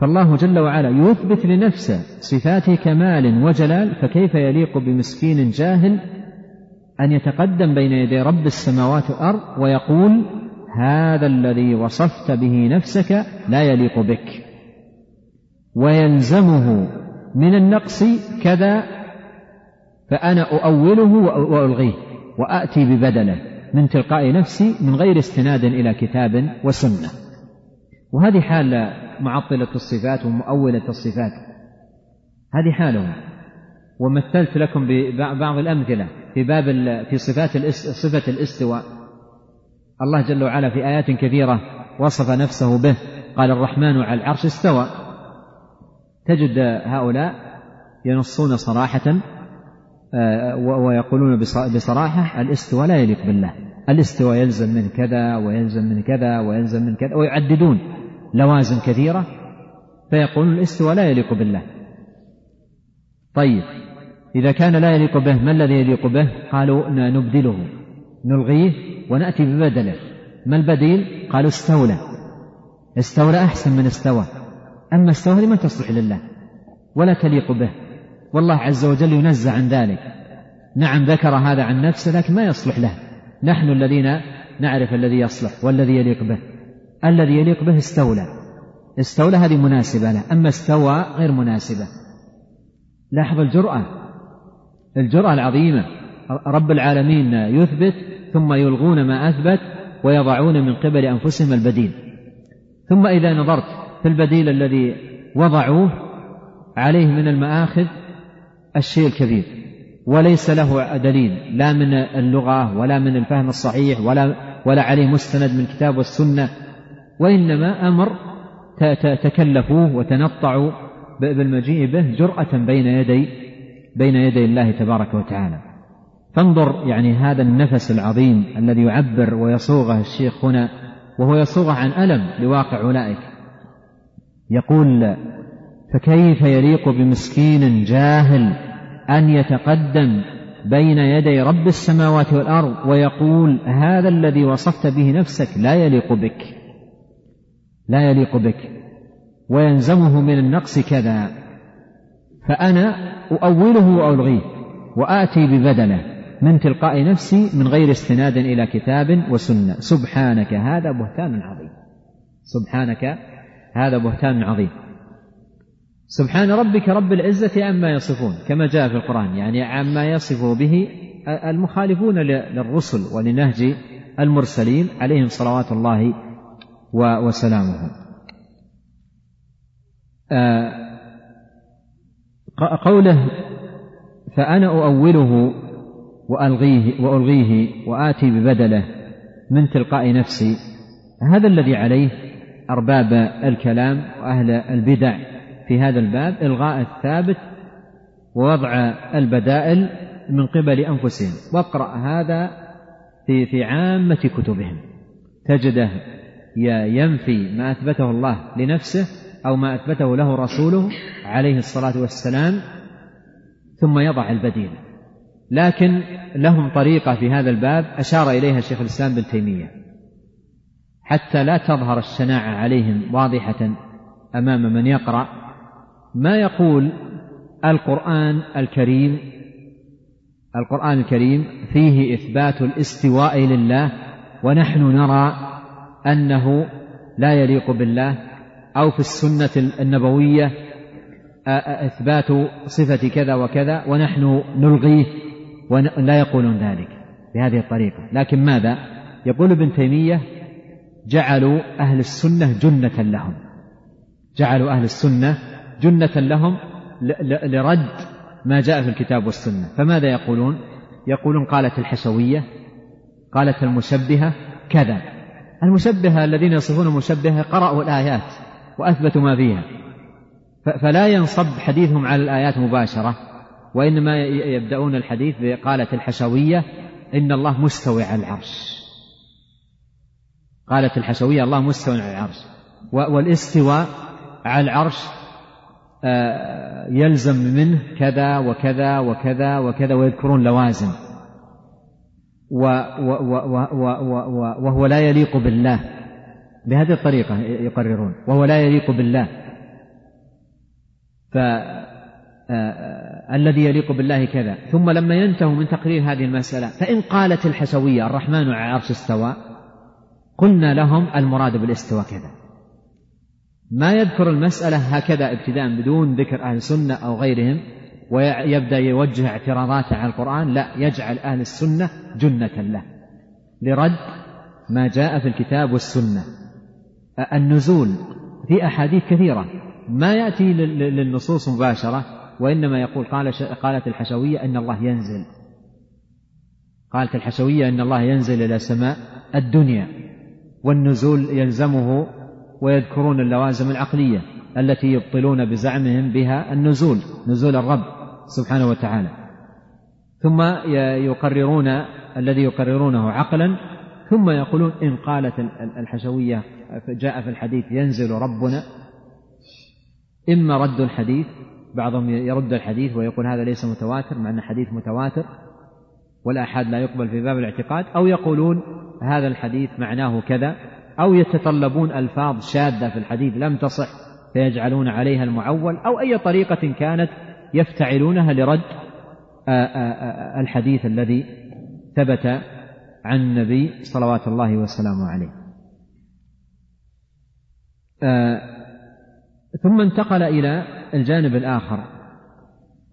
فالله جل وعلا يثبت لنفسه صفات كمال وجلال فكيف يليق بمسكين جاهل أن يتقدم بين يدي رب السماوات والأرض ويقول هذا الذي وصفت به نفسك لا يليق بك. ويلزمه من النقص كذا فأنا أؤوله وألغيه وآتي ببدله من تلقاء نفسي من غير استناد إلى كتاب وسنة. وهذه حال معطلة الصفات ومؤولة الصفات. هذه حالهم. ومثلت لكم ببعض الأمثلة في باب في صفات صفة الاستواء. الله جل وعلا في آيات كثيرة وصف نفسه به. قال الرحمن على العرش استوى. تجد هؤلاء ينصون صراحة آه، ويقولون بصراحة الاستواء لا يليق بالله. الاستواء يلزم من كذا ويلزم من كذا ويلزم من كذا ويعددون لوازم كثيرة فيقولون الاستواء لا يليق بالله. طيب إذا كان لا يليق به ما الذي يليق به؟ قالوا نبدله نلغيه ونأتي ببدله. ما البديل؟ قالوا استولى. استولى أحسن من استوى. أما استوى ما تصلح لله ولا تليق به والله عز وجل ينزه عن ذلك. نعم ذكر هذا عن نفسه لكن ما يصلح له. نحن الذين نعرف الذي يصلح والذي يليق به. الذي يليق به استولى. استولى هذه مناسبة له أما استوى غير مناسبة. لاحظ الجرأة الجرأة العظيمة. رب العالمين يثبت ثم يلغون ما أثبت ويضعون من قبل أنفسهم البديل. ثم إذا نظرت في البديل الذي وضعوه عليه من المآخذ الشيء الكبير وليس له دليل لا من اللغة ولا من الفهم الصحيح ولا ولا عليه مستند من الكتاب والسنة وإنما أمر تكلفوه وتنطعوا بالمجيء به جرأة بين يدي بين يدي الله تبارك وتعالى. فانظر يعني هذا النفس العظيم الذي يعبر ويصوغه الشيخ هنا وهو يصوغه عن ألم لواقع أولئك. يقول فكيف يليق بمسكين جاهل أن يتقدم بين يدي رب السماوات والأرض ويقول هذا الذي وصفت به نفسك لا يليق بك لا يليق بك ويلزمه من النقص كذا فأنا أؤوله وألغيه وآتي ببدله من تلقاء نفسي من غير استناد إلى كتاب وسنة. سبحانك هذا بهتان عظيم. سبحانك هذا بهتان عظيم. سبحان ربك رب العزة عما يصفون كما جاء في القرآن يعني عما يصف به المخالفون للرسل ولنهج المرسلين عليهم صلوات الله وسلامه. آه، قوله فأنا أؤوله وألغيه وألغيه وآتي ببدله من تلقاء نفسي هذا الذي عليه أرباب الكلام وأهل البدع. في هذا الباب إلغاء الثابت ووضع البدائل من قبل أنفسهم. واقرأ هذا في في عامة كتبهم. تجده ينفي ما أثبته الله لنفسه أو ما أثبته له رسوله عليه الصلاة والسلام ثم يضع البديل. لكن لهم طريقة في هذا الباب أشار إليها شيخ الإسلام بن تيمية. حتى لا تظهر الشناعة عليهم واضحة أمام من يقرأ. ما يقول القرآن الكريم؟ القرآن الكريم فيه إثبات الاستواء لله ونحن نرى أنه لا يليق بالله أو في السنة النبوية إثبات صفة كذا وكذا ونحن نلغيه ولا يقولون ذلك بهذه الطريقة. لكن ماذا؟ يقول ابن تيمية جعلوا أهل السنة جنة لهم. جعلوا أهل السنة جنة لهم لرد ما جاء في الكتاب والسنة. فماذا يقولون؟ يقولون قالت الحشوية قالت المشبهة كذا. المشبهة الذين يصفون المشبهة قرأوا الآيات وأثبتوا ما فيها. فلا ينصب حديثهم على الآيات مباشرة وإنما يبدأون الحديث بقالت الحشوية إن الله مستوي على العرش. قالت الحشوية الله مستوي على العرش. والاستواء على العرش آه، يلزم منه كذا وكذا وكذا وكذا ويذكرون لوازم. وهو لا يليق بالله. بهذه الطريقة يقررون. وهو لا يليق بالله. فالذي آه، يليق بالله كذا. ثم لما ينتهوا من تقرير هذه المسألة فإن قالت الحشوية الرحمن على العرش استوى قلنا لهم المراد بالاستواء كذا. ما يذكر المسألة هكذا ابتداء بدون ذكر أهل السنة أو غيرهم ويبدأ يوجه اعتراضاته على القرآن لا يجعل أهل السنة جنة له. لرد ما جاء في الكتاب والسنة. النزول في أحاديث كثيرة. ما يأتي للنصوص مباشرة وإنما يقول قال قالت الحشوية أن الله ينزل. قالت الحشوية أن الله ينزل إلى سماء الدنيا. والنزول يلزمه ويذكرون اللوازم العقلية التي يبطلون بزعمهم بها النزول نزول الرب سبحانه وتعالى. ثم يقررون الذي يقررونه عقلا ثم يقولون إن قالت الحشوية جاء في الحديث ينزل ربنا. إما رد الحديث بعضهم يرد الحديث ويقول هذا ليس متواتر مع أن حديث متواتر. والآحاد لا يقبل في باب الاعتقاد أو يقولون هذا الحديث معناه كذا أو يتطلبون ألفاظ شاذة في الحديث لم تصح فيجعلون عليها المعول أو أي طريقة كانت يفتعلونها لرد الحديث الذي ثبت عن النبي صلوات الله وسلامه عليه. ثم انتقل إلى الجانب الآخر.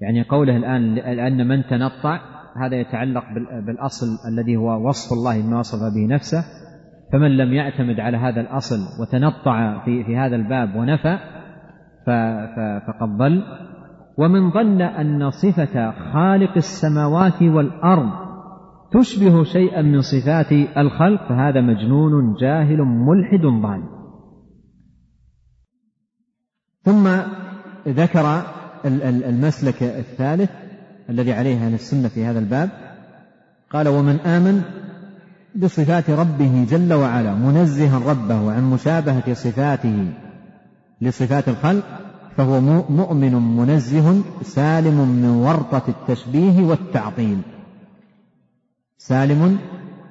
يعني قوله الآن لأن من تنطع هذا يتعلق بالأصل الذي هو وصف الله بما وصف به نفسه. فمن لم يعتمد على هذا الأصل وتنطع في, في هذا الباب ونفى فقد ضل. ومن ظن أن صفة خالق السماوات والأرض تشبه شيئا من صفات الخلق فهذا مجنون جاهل ملحد ضال. ثم ذكر المسلك الثالث الذي عليه أهل السنة في هذا الباب قال ومن آمن بصفات ربه جل وعلا منزها ربه عن مشابهة صفاته لصفات الخلق فهو مؤمن منزه سالم من ورطة التشبيه والتعطيل. سالم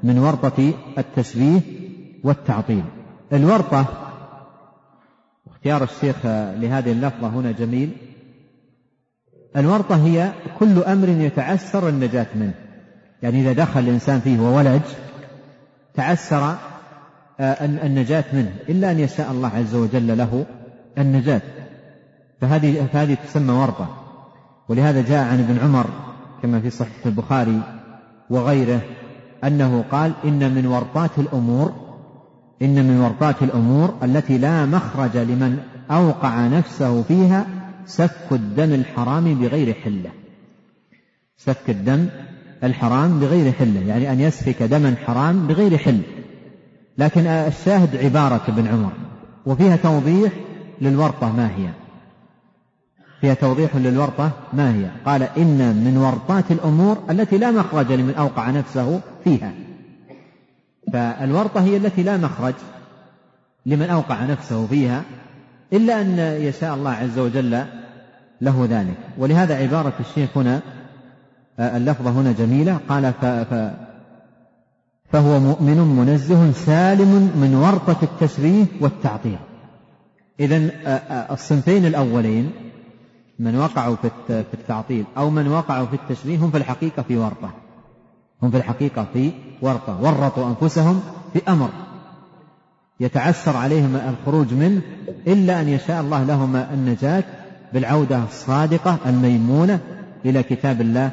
من ورطة التشبيه والتعطيل. الورطة اختيار الشيخ لهذه اللفظة هنا جميل. الورطة هي كل أمر يتعسر النجاة منه. يعني إذا دخل الإنسان فيه وولج تعسر آه، النجاة منه. إلا أن يشاء الله عز وجل له النجاة. فهذه فهذه تسمى ورطة. ولهذا جاء عن ابن عمر كما في صحيح البخاري وغيره أنه قال إن من ورطات الأمور إن من ورطات الأمور التي لا مخرج لمن أوقع نفسه فيها سفك الدم الحرام بغير حلة. سفك الدم الحرام بغير حلة يعني أن يسفك دما حرام بغير حل لكن الشاهد عبارة ابن عمر وفيها توضيح للورطة ما هي. فيها توضيح للورطة ما هي. قال إن من ورطات الأمور التي لا مخرج لمن أوقع نفسه فيها. فالورطة هي التي لا مخرج لمن أوقع نفسه فيها. إلا أن يشاء الله عز وجل له ذلك. ولهذا عبارة الشيخ هنا اللفظة هنا جميلة. قال ف ف فهو مؤمن منزه سالم من ورطة التشبيه والتعطيل إذا الصنفين الأولين من وقعوا في التعطيل أو من وقعوا في التشبيه هم في الحقيقة في ورطة. هم في الحقيقة في ورطة. ورطوا أنفسهم في أمر. يتعسر عليهم الخروج منه إلا أن يشاء الله لهم النجاة بالعودة الصادقة الميمونة إلى كتاب الله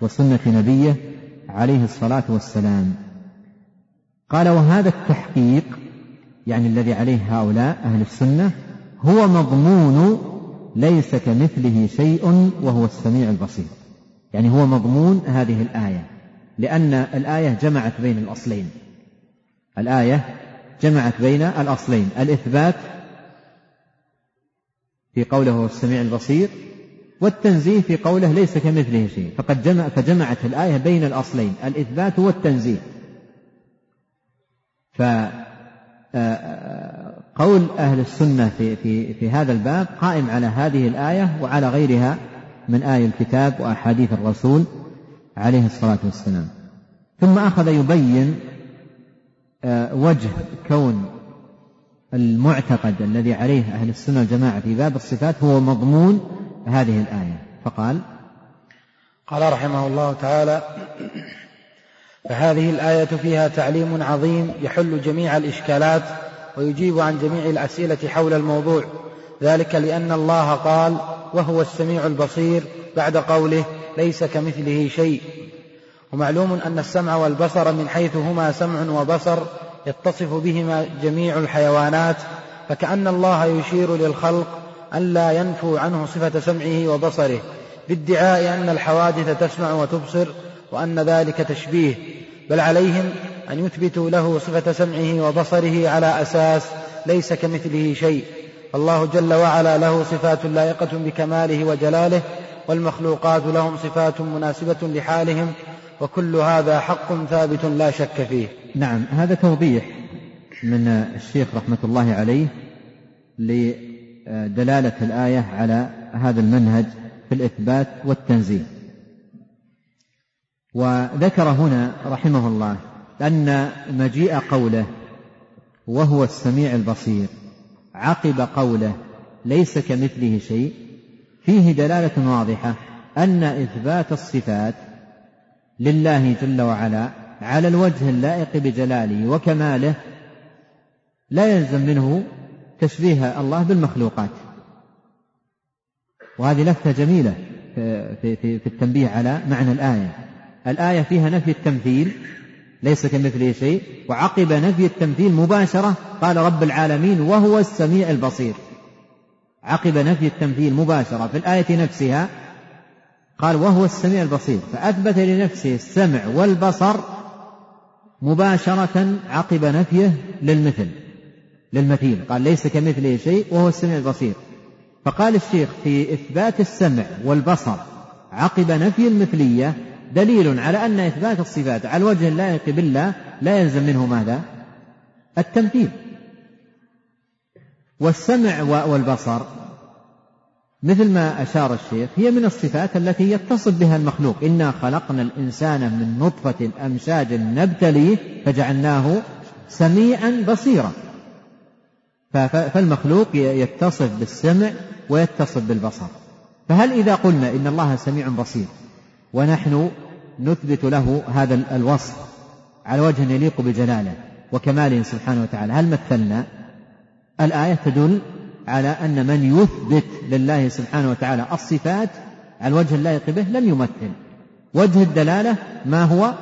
وسنة نبيه عليه الصلاة والسلام. قال وهذا التحقيق يعني الذي عليه هؤلاء أهل السنة هو مضمون ليس كمثله شيء وهو السميع البصير. يعني هو مضمون هذه الآية لأن الآية جمعت بين الأصلين. الآية جمعت بين الأصلين. الإثبات في قوله السميع البصير والتنزيه في قوله ليس كمثله شيء. فقد جمع فجمعت الآية بين الأصلين الإثبات والتنزيه. فقول أهل السنة في, في, في هذا الباب قائم على هذه الآية وعلى غيرها من آي الكتاب وأحاديث الرسول عليه الصلاة والسلام. ثم أخذ يبين وجه كون المعتقد الذي عليه أهل السنة والجماعة في باب الصفات هو مضمون هذه الآية. فقال قال رحمه الله تعالى فهذه الآية فيها تعليم عظيم يحل جميع الإشكالات ويجيب عن جميع الأسئلة حول الموضوع. ذلك لأن الله قال وهو السميع البصير. بعد قوله ليس كمثله شيء. ومعلوم أن السمع والبصر من حيث هما سمع وبصر يتصف بهما جميع الحيوانات فكأن الله يشير للخلق أن لا ينفوا عنه صفة سمعه وبصره بادعاء أن الحوادث تسمع وتبصر وأن ذلك تشبيه بل عليهم أن يثبتوا له صفة سمعه وبصره على أساس ليس كمثله شيء. الله جل وعلا له صفات لائقة بكماله وجلاله والمخلوقات لهم صفات مناسبة لحالهم وكل هذا حق ثابت لا شك فيه. نعم هذا توضيح من الشيخ رحمة الله عليه لدلالة الآية على هذا المنهج في الإثبات والتنزيه وذكر هنا رحمه الله أن مجيء قوله وهو السميع البصير عقب قوله ليس كمثله شيء فيه دلالة واضحة أن إثبات الصفات لله جل وعلا على الوجه اللائق بجلاله وكماله لا يلزم منه تشبيه الله بالمخلوقات. وهذه لفتة جميلة في, في, في التنبيه على معنى الآية. الآية فيها نفي التمثيل ليس كمثله شيء وعقب نفي التمثيل مباشرة قال رب العالمين وهو السميع البصير. عقب نفي التمثيل مباشرة في الآية نفسها قال وهو السميع البصير. فأثبت لنفسه السمع والبصر مباشرة عقب نفيه للمثل للمثيل قال ليس كمثله شيء وهو السميع البصير. فقال الشيخ في إثبات السمع والبصر عقب نفي المثلية دليل على أن إثبات الصفات على الوجه اللائق بالله لا يلزم منه ماذا؟ التمثيل. والسمع والبصر مثل ما أشار الشيخ هي من الصفات التي يتصف بها المخلوق. إنا خلقنا الإنسان من نطفة أمشاج نبتليه فجعلناه سميعا بصيرا. فالمخلوق يتصف بالسمع ويتصف بالبصر. فهل إذا قلنا إن الله سميع بصير ونحن نثبت له هذا الوصف على وجه يليق بجلاله وكماله سبحانه وتعالى هل مثلنا؟ الآية تدل على أن من يثبت لله سبحانه وتعالى الصفات على الوجه اللائق به لم يمثل. وجه الدلالة ما هو؟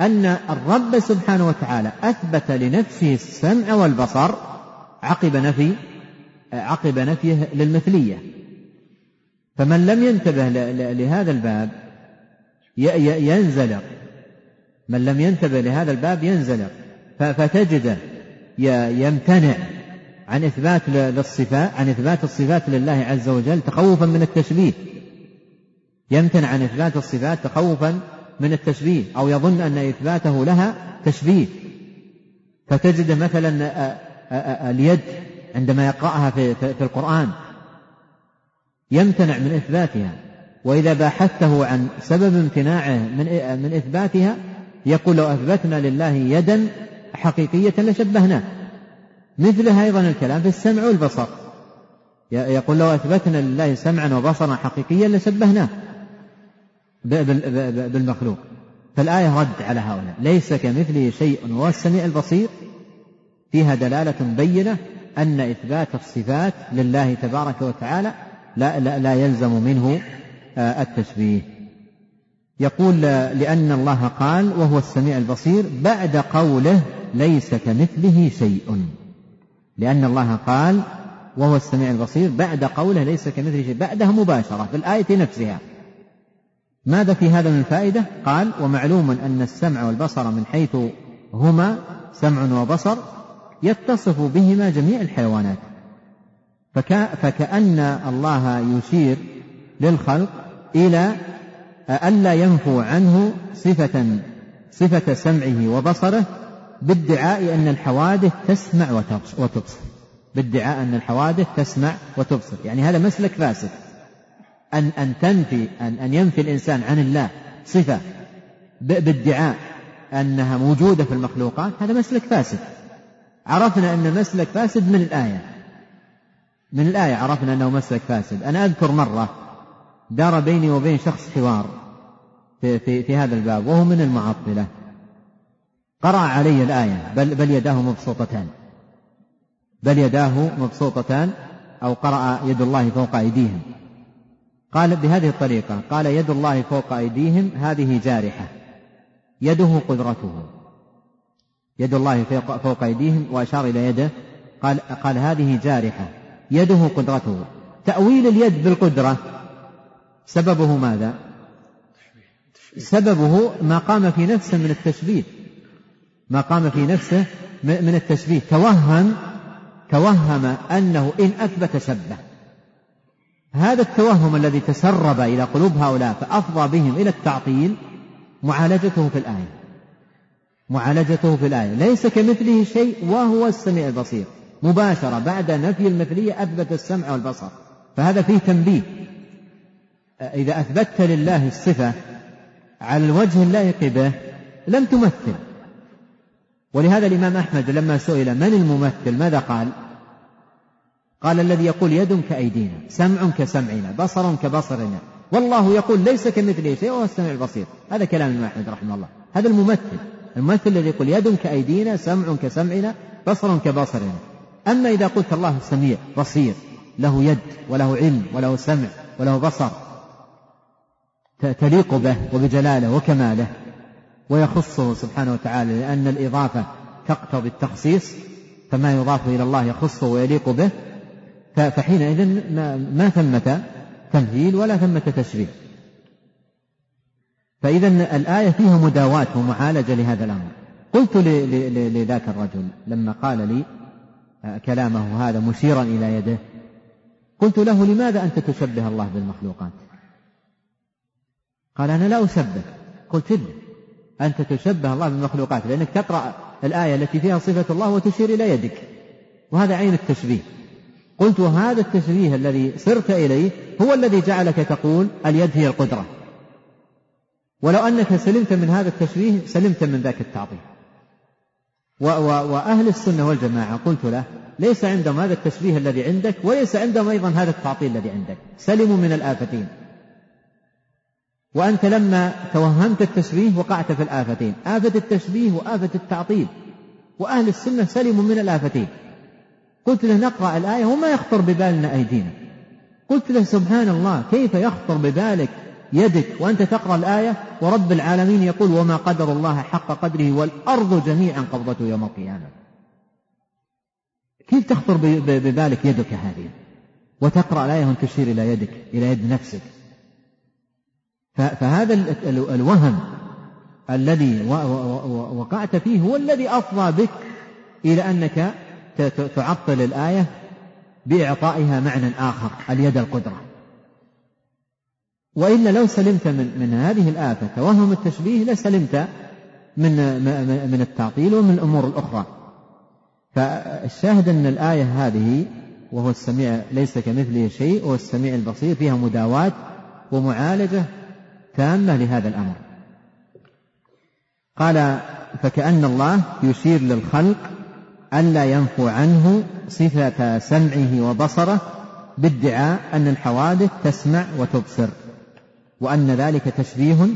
أن الرب سبحانه وتعالى أثبت لنفسه السمع والبصر عقب نفي عقب نفيه للمثلية. فمن لم ينتبه لهذا الباب ينزلق. من لم ينتبه لهذا الباب ينزلق. فتجده يمتنع. عن إثبات للصفات عن إثبات الصفات لله عز وجل تخوفا من التشبيه. يمتنع عن إثبات الصفات تخوفا من التشبيه أو يظن أن إثباته لها تشبيه. فتجد مثلا اليد عندما يقرأها في, في القرآن. يمتنع من إثباتها. وإذا باحثته عن سبب امتناعه من من إثباتها يقول لو أثبتنا لله يدا حقيقية لشبهناه. مثل أيضا الكلام في السمع والبصر. يقول لو أثبتنا لله سمعا وبصرا حقيقيا لشبهناه بالمخلوق. فالآية رد على هؤلاء. ليس كمثله شيء وهو السميع البصير. فيها دلالة بينة أن إثبات الصفات لله تبارك وتعالى لا, لا, لا يلزم منه آه، التشبيه. يقول لأن الله قال وهو السميع البصير بعد قوله ليس كمثله شيء. لأن الله قال وهو السميع البصير بعد قوله ليس كمثله شيء بعدها مباشرة في الآية نفسها. ماذا في هذا من فائدة؟ قال ومعلوم أن السمع والبصر من حيث هما سمع وبصر يتصف بهما جميع الحيوانات. فكأن الله يشير للخلق إلى ألا ينفوا عنه صفة صفة سمعه وبصره بادعاء أن الحوادث تسمع وتبصر. بادعاء أن الحوادث تسمع وتبصر. يعني هذا مسلك فاسد. أن أن تنفي أن أن ينفي الإنسان عن الله صفة بادعاء أنها موجودة في المخلوقات هذا مسلك فاسد. عرفنا أن مسلك فاسد من الآية. من الآية عرفنا أنه مسلك فاسد. أنا أذكر مرة دار بيني وبين شخص حوار في, في, في هذا الباب وهو من المعطلة. قرأ علي الآية. بل, بل يداه مبسوطتان. بل يداه مبسوطتان أو قرأ يد الله فوق أيديهم. قال بهذه الطريقة قال يد الله فوق أيديهم هذه جارحة. يده قدرته. يد الله فوق أيديهم وأشار إلى يده قال, قال هذه جارحة. يده قدرته. تأويل اليد بالقدرة سببه ماذا؟ سببه ما قام في نفسه من التشبيه. ما قام في نفسه من التشبيه. توهم توهم أنه إن أثبت شبه. هذا التوهم الذي تسرب إلى قلوب هؤلاء فأفضى بهم إلى التعطيل معالجته في الآية. معالجته في الآية. ليس كمثله شيء وهو السميع البصير. مباشرة بعد نفي المثلية أثبت السمع والبصر. فهذا فيه تنبيه. إذا أثبتت لله الصفة على الوجه اللائق به لم تمثل. ولهذا الإمام أحمد لما سئل من الممثل ماذا قال؟ قال الذي يقول يد كأيدينا سمع كسمعنا بصر كبصرنا. والله يقول ليس كمثله شيء وهو السميع البصير. هذا كلام الإمام أحمد رحمه الله. هذا الممثل. الممثل الذي يقول يد كأيدينا سمع كسمعنا بصر كبصرنا. أما إذا قلت الله سميع بصير له يد وله علم وله سمع وله بصر تليق به وبجلاله وكماله. ويخصه سبحانه وتعالى لأن الإضافة تقتضي التخصيص فما يضاف إلى الله يخصه ويليق به فحينئذ ما ثمة تمثيل ولا ثمة تشريف فإذا الآية فيها مداواة ومعالجة لهذا الأمر. قلت لذاك الرجل لما قال لي كلامه هذا مشيرا إلى يده. قلت له لماذا أنت تشبه الله بالمخلوقات؟ قال أنا لا أشبه. قلت له أنت تشبه الله بالمخلوقات لأنك تقرأ الآية التي فيها صفة الله وتشير إلى يدك. وهذا عين التشبيه. قلت وهذا التشبيه الذي صرت إليه هو الذي جعلك تقول اليد هي القدرة. ولو أنك سلمت من هذا التشبيه سلمت من ذاك التعطيل وأهل السنة والجماعة قلت له ليس عندهم هذا التشبيه الذي عندك وليس عندهم أيضا هذا التعطيل الذي عندك. سلموا من الآفتين. وأنت لما توهمت التشبيه وقعت في الآفتين. آفة التشبيه وآفة التعطيل. وأهل السنة سلموا من الآفتين. قلت له نقرأ الآية وما يخطر ببالنا أيدينا. قلت له سبحان الله كيف يخطر ببالك يدك وأنت تقرأ الآية؟ ورب العالمين يقول وما قدر الله حق قدره والأرض جميعا قبضته يوم القيامة. كيف تخطر ببالك يدك هذه؟ وتقرأ الآية وأنت تشير إلى يدك إلى يد نفسك. فهذا الوهم الذي وقعت فيه هو الذي أفضى بك إلى أنك تعطل الآية بإعطائها معنى آخر اليد القدرة. وإلا لو سلمت من, من هذه الآفة توهم التشبيه لسلمت من من التعطيل ومن الأمور الأخرى. فالشاهد أن الآية هذه وهو السميع ليس كمثله شيء وهو السميع البصير فيها مداواة ومعالجة تامة لهذا الأمر. قال فكأن الله يشير للخلق ألا ينفو عنه صفة سمعه وبصره بادعاء أن الحوادث تسمع وتبصر وأن ذلك تشبيه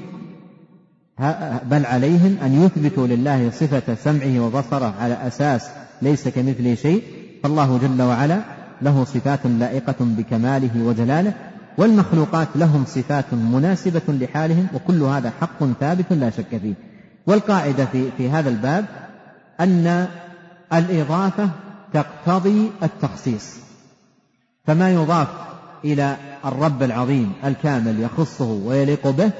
بل عليهم أن يثبتوا لله صفة سمعه وبصره على أساس ليس كمثله شيء فالله جل وعلا له صفات لائقة بكماله وجلاله والمخلوقات لهم صفات مناسبة لحالهم وكل هذا حق ثابت لا شك فيه. والقاعدة في, في هذا الباب أن الإضافة تقتضي التخصيص. فما يضاف إلى الرب العظيم الكامل يخصه ويليق به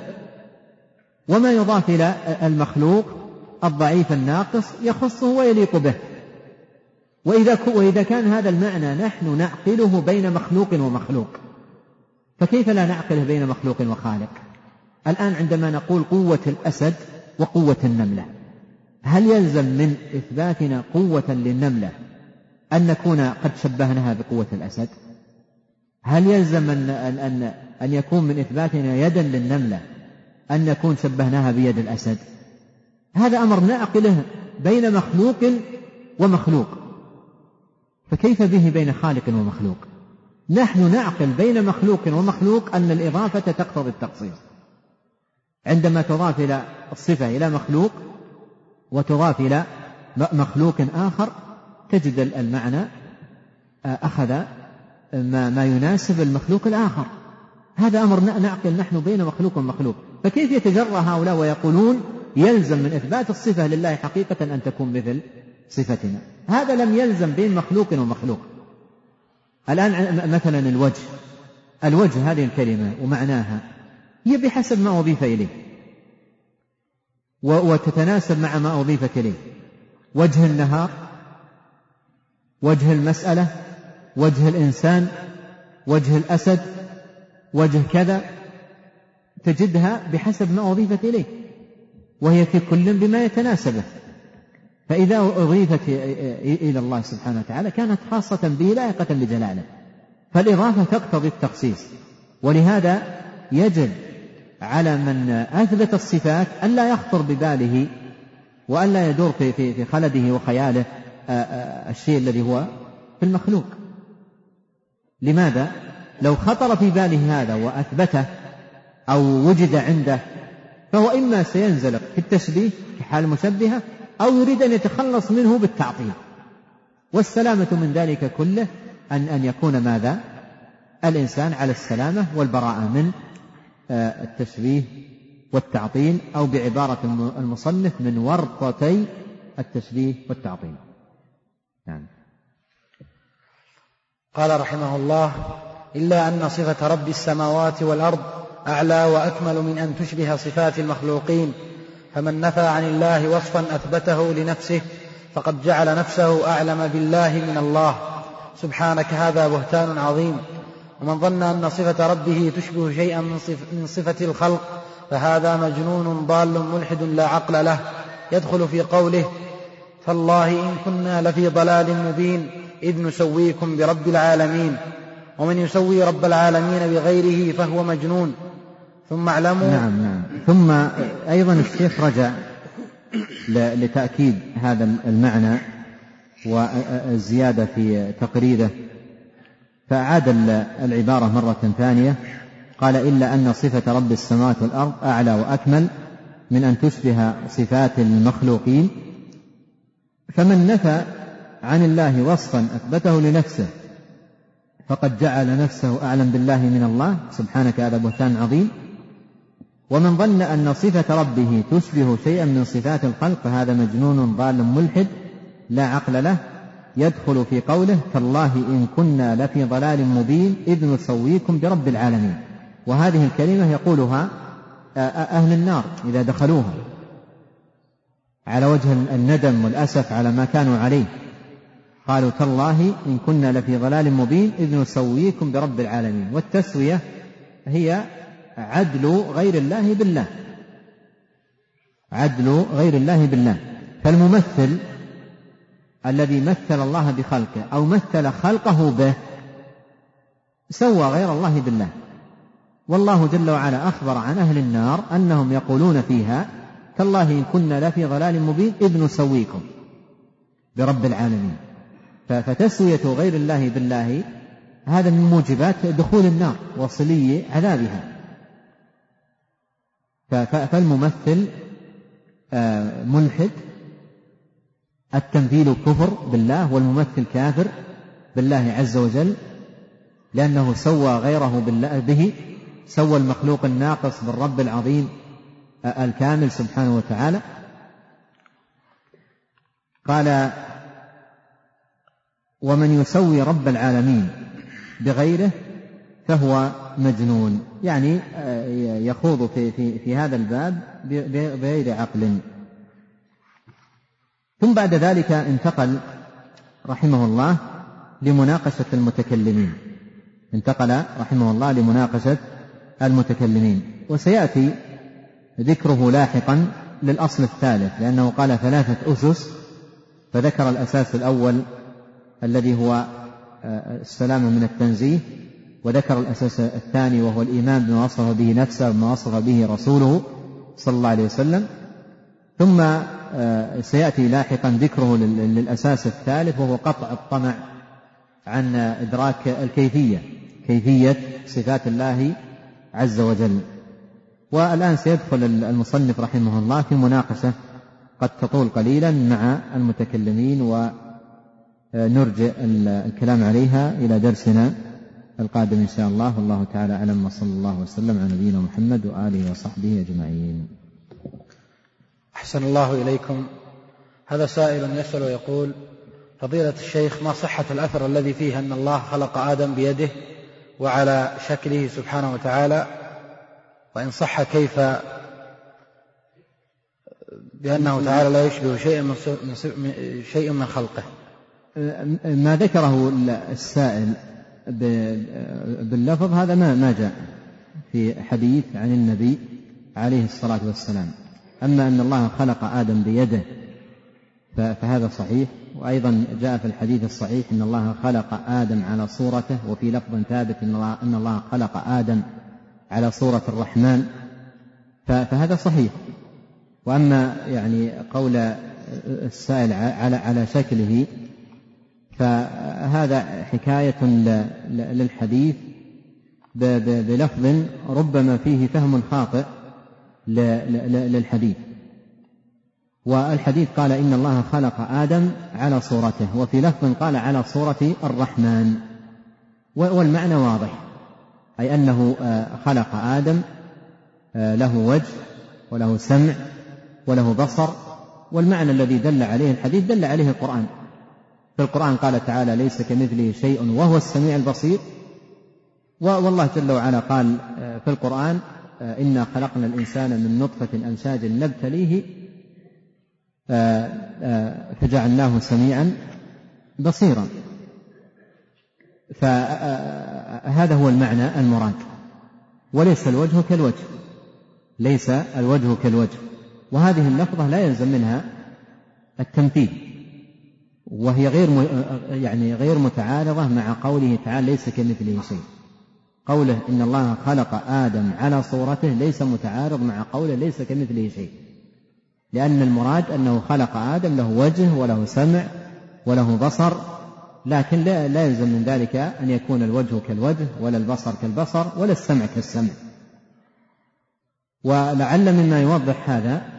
وما يضاف إلى المخلوق الضعيف الناقص يخصه ويليق به. وإذا وإذا كان هذا المعنى نحن نعقله بين مخلوق ومخلوق. فكيف لا نعقله بين مخلوق وخالق؟ الآن عندما نقول قوة الأسد وقوة النملة هل يلزم من إثباتنا قوة للنملة أن نكون قد شبهناها بقوة الأسد؟ هل يلزم أن, أن, أن يكون من إثباتنا يدا للنملة أن نكون شبهناها بيد الأسد؟ هذا أمر نعقله بين مخلوق ومخلوق فكيف به بين خالق ومخلوق؟ نحن نعقل بين مخلوق ومخلوق أن الإضافة تقتضي التخصيص عندما تضاف إلى الصفة إلى مخلوق وتضاف إلى مخلوق آخر تجد المعنى آه، أخذ ما, ما يناسب المخلوق الآخر. هذا أمر نعقل نحن بين مخلوق ومخلوق. فكيف يتجرأ هؤلاء ويقولون يلزم من إثبات الصفة لله حقيقة أن تكون مثل صفتنا؟ هذا لم يلزم بين مخلوق ومخلوق. الآن مثلا الوجه. الوجه هذه الكلمة ومعناها هي بحسب ما أضيف إليه. وتتناسب مع ما أضيفت إليه. وجه النهار وجه المسألة وجه الإنسان وجه الأسد وجه كذا تجدها بحسب ما أضيفت إليه. وهي في كل بما يتناسبه. فإذا أضيفت إلى الله سبحانه وتعالى كانت خاصة به لائقة بجلاله. فالإضافة تقتضي التخصيص. ولهذا يجب على من أثبت الصفات ألا يخطر بباله وألا يدور في في في خلده وخياله الشيء الذي هو في المخلوق. لماذا؟ لو خطر في باله هذا وأثبته أو وجد عنده فهو إما سينزلق في التشبيه في حال المشبهة أو يريد أن يتخلص منه بالتعطيل. والسلامة من ذلك كله أن أن يكون ماذا؟ الإنسان على السلامة والبراءة من آه، التشبيه والتعطيل أو بعبارة المصنف من ورطتي التشبيه والتعطيل. نعم. قال رحمه الله إلا أن صفة رب السماوات والأرض أعلى وأكمل من أن تشبه صفات المخلوقين فمن نفى عن الله وصفا أثبته لنفسه فقد جعل نفسه أعلم بالله من الله. سبحانك هذا بهتان عظيم. ومن ظن أن صفة ربه تشبه شيئا من, صف من صفة الخلق فهذا مجنون ضال ملحد لا عقل له. يدخل في قوله فالله إن كنا لفي ضلال مبين إذ نسويكم برب العالمين. ومن يسوي رب العالمين بغيره فهو مجنون. ثم اعلموا نعم ثم أيضا الشيخ رجع لتأكيد هذا المعنى والزيادة في تقريره فأعاد العبارة مرة ثانية. قال إلا أن صفة رب السماوات والأرض أعلى وأكمل من أن تشبه صفات المخلوقين. فمن نفى عن الله وصفا أثبته لنفسه فقد جعل نفسه أعلم بالله من الله. سبحانك هذا بهتان عظيم. ومن ظن أن صفة ربه تشبه شيئا من صفات الخلق فهذا مجنون ضال ملحد لا عقل له يدخل في قوله تالله إن كنا لفي ضلال مبين إذ نسويكم برب العالمين. وهذه الكلمة يقولها أهل النار إذا قالوا تالله إن كنا لفي ضلال مبين إذ نسويكم برب العالمين. والتسوية هي عدل غير الله بالله. عدل غير الله بالله. فالممثل الذي مثل الله بخلقه أو مثل خلقه به سوى غير الله بالله. والله جل وعلا أخبر عن أهل النار أنهم يقولون فيها تالله إن كنا لفي ضلال مبين إذ نسويكم برب العالمين. فتسوية غير الله بالله هذا من موجبات دخول النار وصلي عذابها. فالممثل آه، ملحد التمثيل كفر بالله والممثل كافر بالله عز وجل لأنه سوى غيره بالله به سوى المخلوق الناقص بالرب العظيم آه، الكامل سبحانه وتعالى. قال ومن يسوي رب العالمين بغيره فهو مجنون. يعني آه، يخوض في, في, في هذا الباب بغير عقل. ثم بعد ذلك انتقل رحمه الله لمناقشة المتكلمين. انتقل رحمه الله لمناقشة المتكلمين. وسيأتي ذكره لاحقا للأصل الثالث لأنه قال ثلاثة أسس فذكر الأساس الأول الذي هو آه، السلام من التنزيه وذكر الأساس الثاني وهو الإيمان بما وصف به نفسه وما وصف به رسوله صلى الله عليه وسلم. ثم آه، سيأتي لاحقا ذكره للأساس الثالث وهو قطع الطمع عن إدراك الكيفية كيفية صفات الله عز وجل. والآن سيدخل المصنف رحمه الله في مناقشة قد تطول قليلا مع المتكلمين ونرجئ الكلام عليها إلى درسنا. القادم إن شاء الله. والله تعالى أعلم. وصلى الله وسلم على نبينا محمد وآله وصحبه أجمعين. أحسن الله إليكم. هذا سائل يسأل ويقول فضيلة الشيخ ما صحة الأثر الذي فيه أن الله خلق آدم بيده وعلى شكله سبحانه وتعالى؟ وإن صح كيف بأنه تعالى لا يشبه شيئا من شيء من خلقه؟ ما ذكره السائل باللفظ هذا ما ما جاء في حديث عن النبي عليه الصلاة والسلام. أما أن الله خلق آدم بيده فهذا صحيح. وأيضا جاء في الحديث الصحيح أن الله خلق آدم على صورته وفي لفظ ثابت أن الله, أن الله خلق آدم على صورة الرحمن. فهذا صحيح. وأما يعني قول السائل على على شكله فهذا حكاية للحديث بلفظ ربما فيه فهم خاطئ للحديث. والحديث قال إن الله خلق آدم على صورته وفي لفظ قال على صورة الرحمن. والمعنى واضح أي أنه آه، خلق آدم آه، له وجه وله سمع وله بصر والمعنى الذي دل عليه الحديث دل عليه القرآن. في القرآن قال تعالى ليس كمثله شيء وهو السميع البصير. والله جل وعلا قال آه، في القرآن إنا خلقنا الإنسان من نطفة أمشاج نبتليه فجعلناه سميعا بصيرا. فهذا هو المعنى المراد. وليس الوجه كالوجه. ليس الوجه كالوجه. وهذه اللفظة لا يلزم منها التمثيل وهي غير يعني غير متعارضة مع قوله تعالى ليس كمثله شيء. قوله إن الله خلق آدم على صورته ليس متعارض مع قوله ليس كمثله شيء. لأن المراد أنه خلق آدم له وجه وله سمع وله بصر لكن لا, لا يلزم من ذلك أن يكون الوجه كالوجه ولا البصر كالبصر ولا السمع كالسمع. ولعل مما يوضح هذا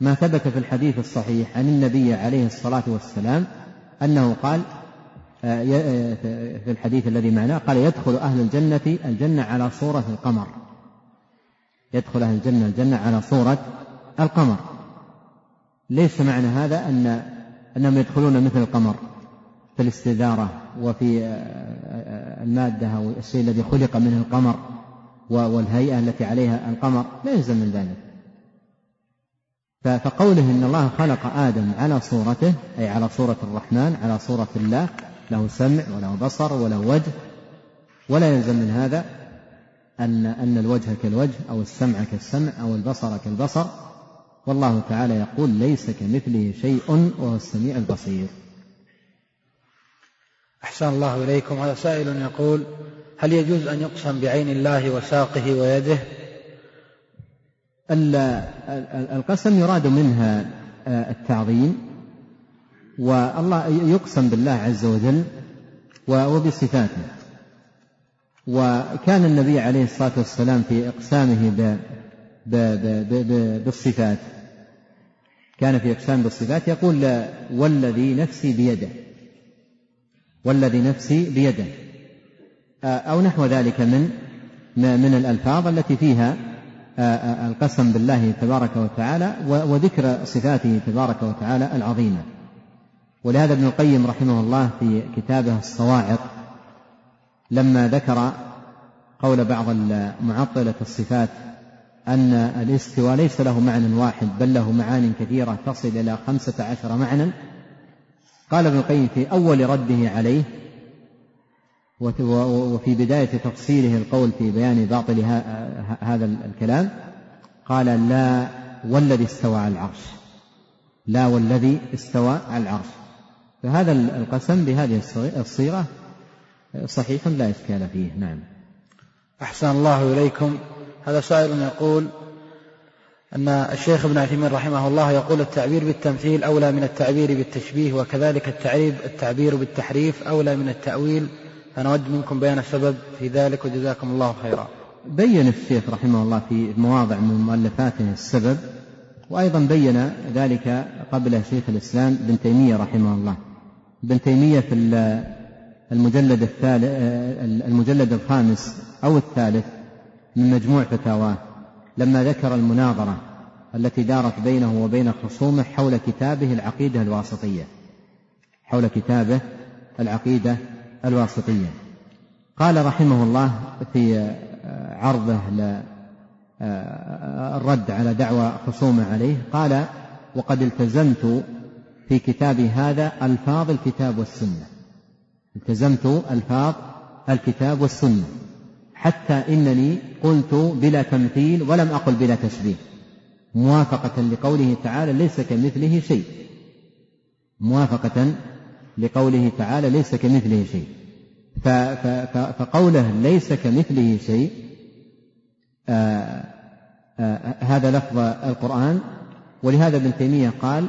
ما ثبت في الحديث الصحيح عن النبي عليه الصلاة والسلام أنه قال آه، آه، في الحديث الذي معناه قال يدخل أهل الجنة الجنة على صورة القمر. يدخل أهل الجنة الجنة على صورة القمر. ليس معنى هذا؟ أن أنهم يدخلون مثل القمر في الاستدارة وفي آه، المادة أو الشيء الذي خلق منه القمر والهيئة التي عليها القمر. لا يلزم من ذلك. فقوله إن الله خلق آدم على صورته أي على صورة الرحمن على صورة الله له سمع وله بصر وله وجه. ولا يلزم من هذا أن أن الوجه كالوجه أو السمع كالسمع أو البصر كالبصر. والله تعالى يقول ليس كمثله شيء وهو السميع البصير. أحسن الله إليكم. هذا سائل يقول هل يجوز أن يقسم بعين الله وساقه ويده؟ القسم يراد منها آه، التعظيم والله يقسم بالله عز وجل وبصفاته. وكان النبي عليه الصلاة والسلام في إقسامه بالصفات. كان في إقسام بالصفات يقول والذي نفسي بيده. والذي نفسي بيده. أو نحو ذلك من من الألفاظ التي فيها القسم بالله تبارك وتعالى وذكر صفاته تبارك وتعالى العظيمة. ولهذا ابن القيم رحمه الله في كتابه الصواعق لما ذكر قول بعض معطلة الصفات أن الاستواء ليس له معنى واحد بل له معان كثيرة تصل إلى خمسة عشر معنى. قال ابن القيم في أول رده عليه وفي بداية تفصيله القول في بيان باطل هذا الكلام قال لا والذي استوى على العرش. لا والذي استوى على العرش. فهذا القسم بهذه الصيغة صحيح لا إشكال فيه. نعم. أحسن الله إليكم. هذا سائل يقول أن الشيخ ابن عثيمين رحمه الله يقول التعبير بالتمثيل أولى من التعبير بالتشبيه وكذلك التعريب التعبير بالتحريف أولى من التأويل فنود منكم بيان السبب في ذلك وجزاكم الله خيرا. بين الشيخ رحمه الله في مواضع من مؤلفاته السبب وأيضا بين ذلك قبل شيخ الإسلام ابن تيمية رحمه الله. ابن تيمية في المجلد الثالث المجلد الخامس أو الثالث من مجموع فتاواه لما ذكر المناظرة التي دارت بينه وبين خصومه حول كتابه العقيدة الواسطية. حول كتابه العقيدة الواسطية. قال رحمه الله في عرضه الرد على دعوى خصومه عليه قال وقد التزمت في كتابي هذا ألفاظ الكتاب والسنة. التزمت ألفاظ الكتاب والسنة. حتى إنني قلت بلا تمثيل ولم أقل بلا تشبيه. موافقة لقوله تعالى ليس كمثله شيء موافقة لقوله تعالى ليس كمثله شيء. فقوله ليس كمثله شيء آآ آآ هذا لفظ القرآن. ولهذا ابن تيمية قال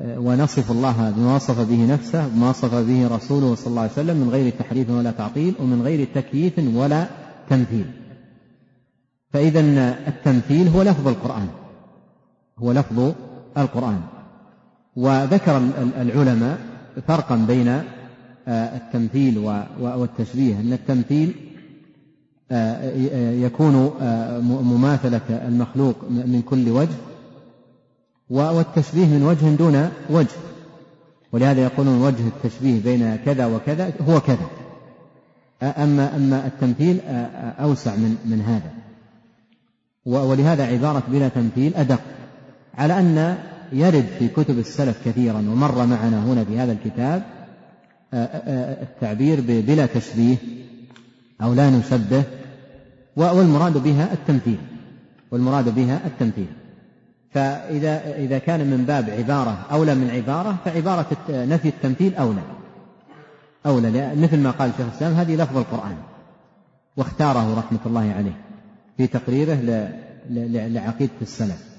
ونصف الله بما وصف به نفسه بما وصف به رسوله صلى الله عليه وسلم من غير تحريف ولا تعطيل ومن غير تكييف ولا تمثيل. فإذا التمثيل هو لفظ القرآن. هو لفظ القرآن. وذكر العلماء فرقا بين التمثيل والتشبيه. أن التمثيل يكون مماثلة المخلوق من كل وجه والتشبيه من وجه دون وجه. ولهذا يقولون وجه التشبيه بين كذا وكذا هو كذا. أما أما التمثيل أوسع من من هذا. ولهذا عبارة بلا تمثيل أدق. على أن يرد في كتب السلف كثيرا ومر معنا هنا في هذا الكتاب التعبير بلا تشبيه أو لا نشبه والمراد بها التمثيل والمراد بها التمثيل. فإذا إذا كان من باب عبارة أولى من عبارة فعبارة نفي التمثيل أولى. أولى مثل ما قال شيخ الإسلام هذه لفظ القرآن واختاره رحمة الله عليه في تقريره لعقيدة السلف.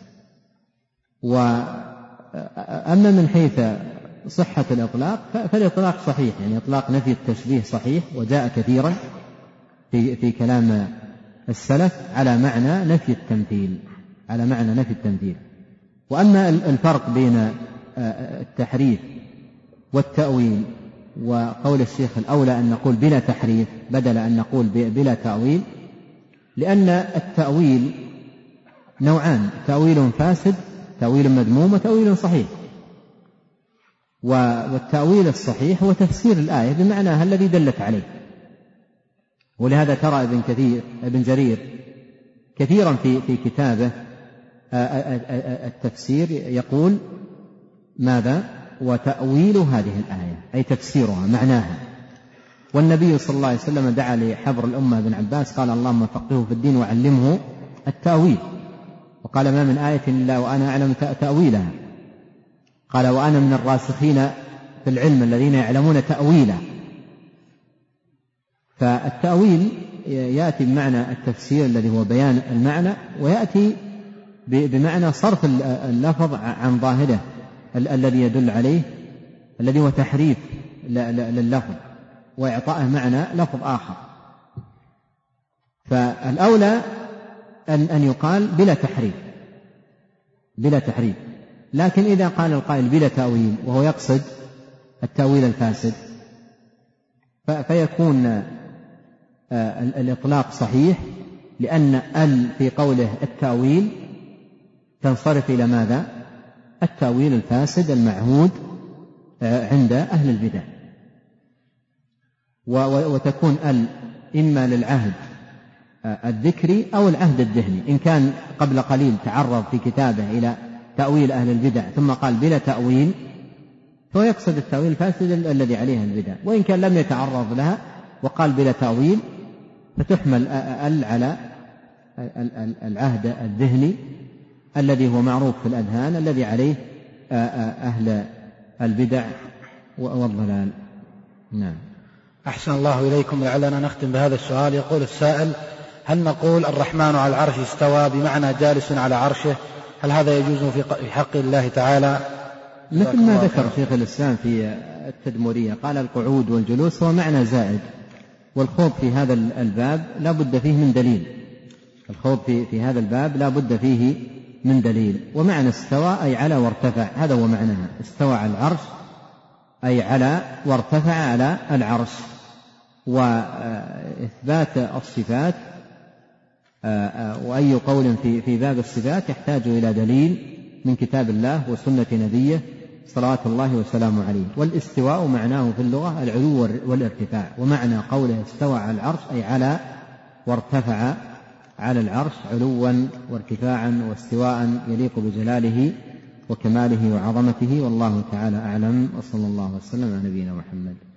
وأما من حيث صحة الإطلاق فالإطلاق صحيح يعني إطلاق نفي التشبيه صحيح وجاء كثيرا في في كلام السلف على معنى نفي التمثيل على معنى نفي التمثيل. وأما الفرق بين التحريف والتأويل وقول الشيخ الأولى أن نقول بلا تحريف بدل أن نقول بلا تأويل لأن التأويل نوعان تأويل فاسد تأويل مذموم وتأويل صحيح. والتأويل الصحيح هو تفسير الآية بمعناها الذي دلت عليه. ولهذا ترى ابن كثير ابن جرير كثيرا في في كتابه التفسير يقول ماذا؟ وتأويل هذه الآية أي تفسيرها معناها. والنبي صلى الله عليه وسلم دعا لحبر الأمة بن عباس قال اللهم فقهه في الدين وعلمه التأويل. وقال ما من آية إلا وأنا أعلم تأويلها قال وأنا من الراسخين في العلم الذين يعلمون تأويله فالتأويل يأتي بمعنى التفسير الذي هو بيان المعنى ويأتي بمعنى صرف اللفظ عن ظاهره الذي يدل عليه الذي هو تحريف لللفظ وإعطائه معنى لفظ آخر. فالأولى أن أن يقال بلا تحريف. بلا تحريف لكن إذا قال القائل بلا تأويل وهو يقصد التأويل الفاسد فيكون آه، الإطلاق صحيح لأن ال في قوله التأويل تنصرف إلى ماذا؟ التأويل الفاسد المعهود آه، عند أهل البدع وتكون ال إما للعهد الذكري أو العهد الذهني. إن كان قبل قليل تعرض في كتابه إلى تأويل أهل البدع ثم قال بلا تأويل فهو يقصد التأويل الفاسد الذي عليه البدع. وإن كان لم يتعرض لها وقال بلا تأويل فتحمل ال على العهد الذهني الذي هو معروف في الأذهان الذي عليه أهل البدع والضلال. نعم. أحسن الله إليكم لعلنا نختم بهذا السؤال. يقول السائل هل نقول الرحمن على العرش استوى بمعنى جالس على عرشه؟ هل هذا يجوز في حق الله تعالى؟ مثل ما ذكر شيخ الإسلام في التدمرية قال القعود والجلوس هو معنى زائد والخوض في هذا الباب لا بد فيه من دليل. الخوض في, في هذا الباب لا بد فيه من دليل ومعنى استوى أي على وارتفع هذا هو معناها استوى على العرش أي على وارتفع على العرش. وإثبات الصفات وأي قول في في باب الصفات يحتاج إلى دليل من كتاب الله وسنة نبيه صلوات الله وسلامه عليه. والاستواء معناه في اللغة العلو والارتفاع ومعنى قوله استوى على العرش أي على وارتفع على العرش علوا وارتفاعا واستواء يليق بجلاله وكماله وعظمته والله تعالى أعلم وصلى الله وسلم على نبينا محمد.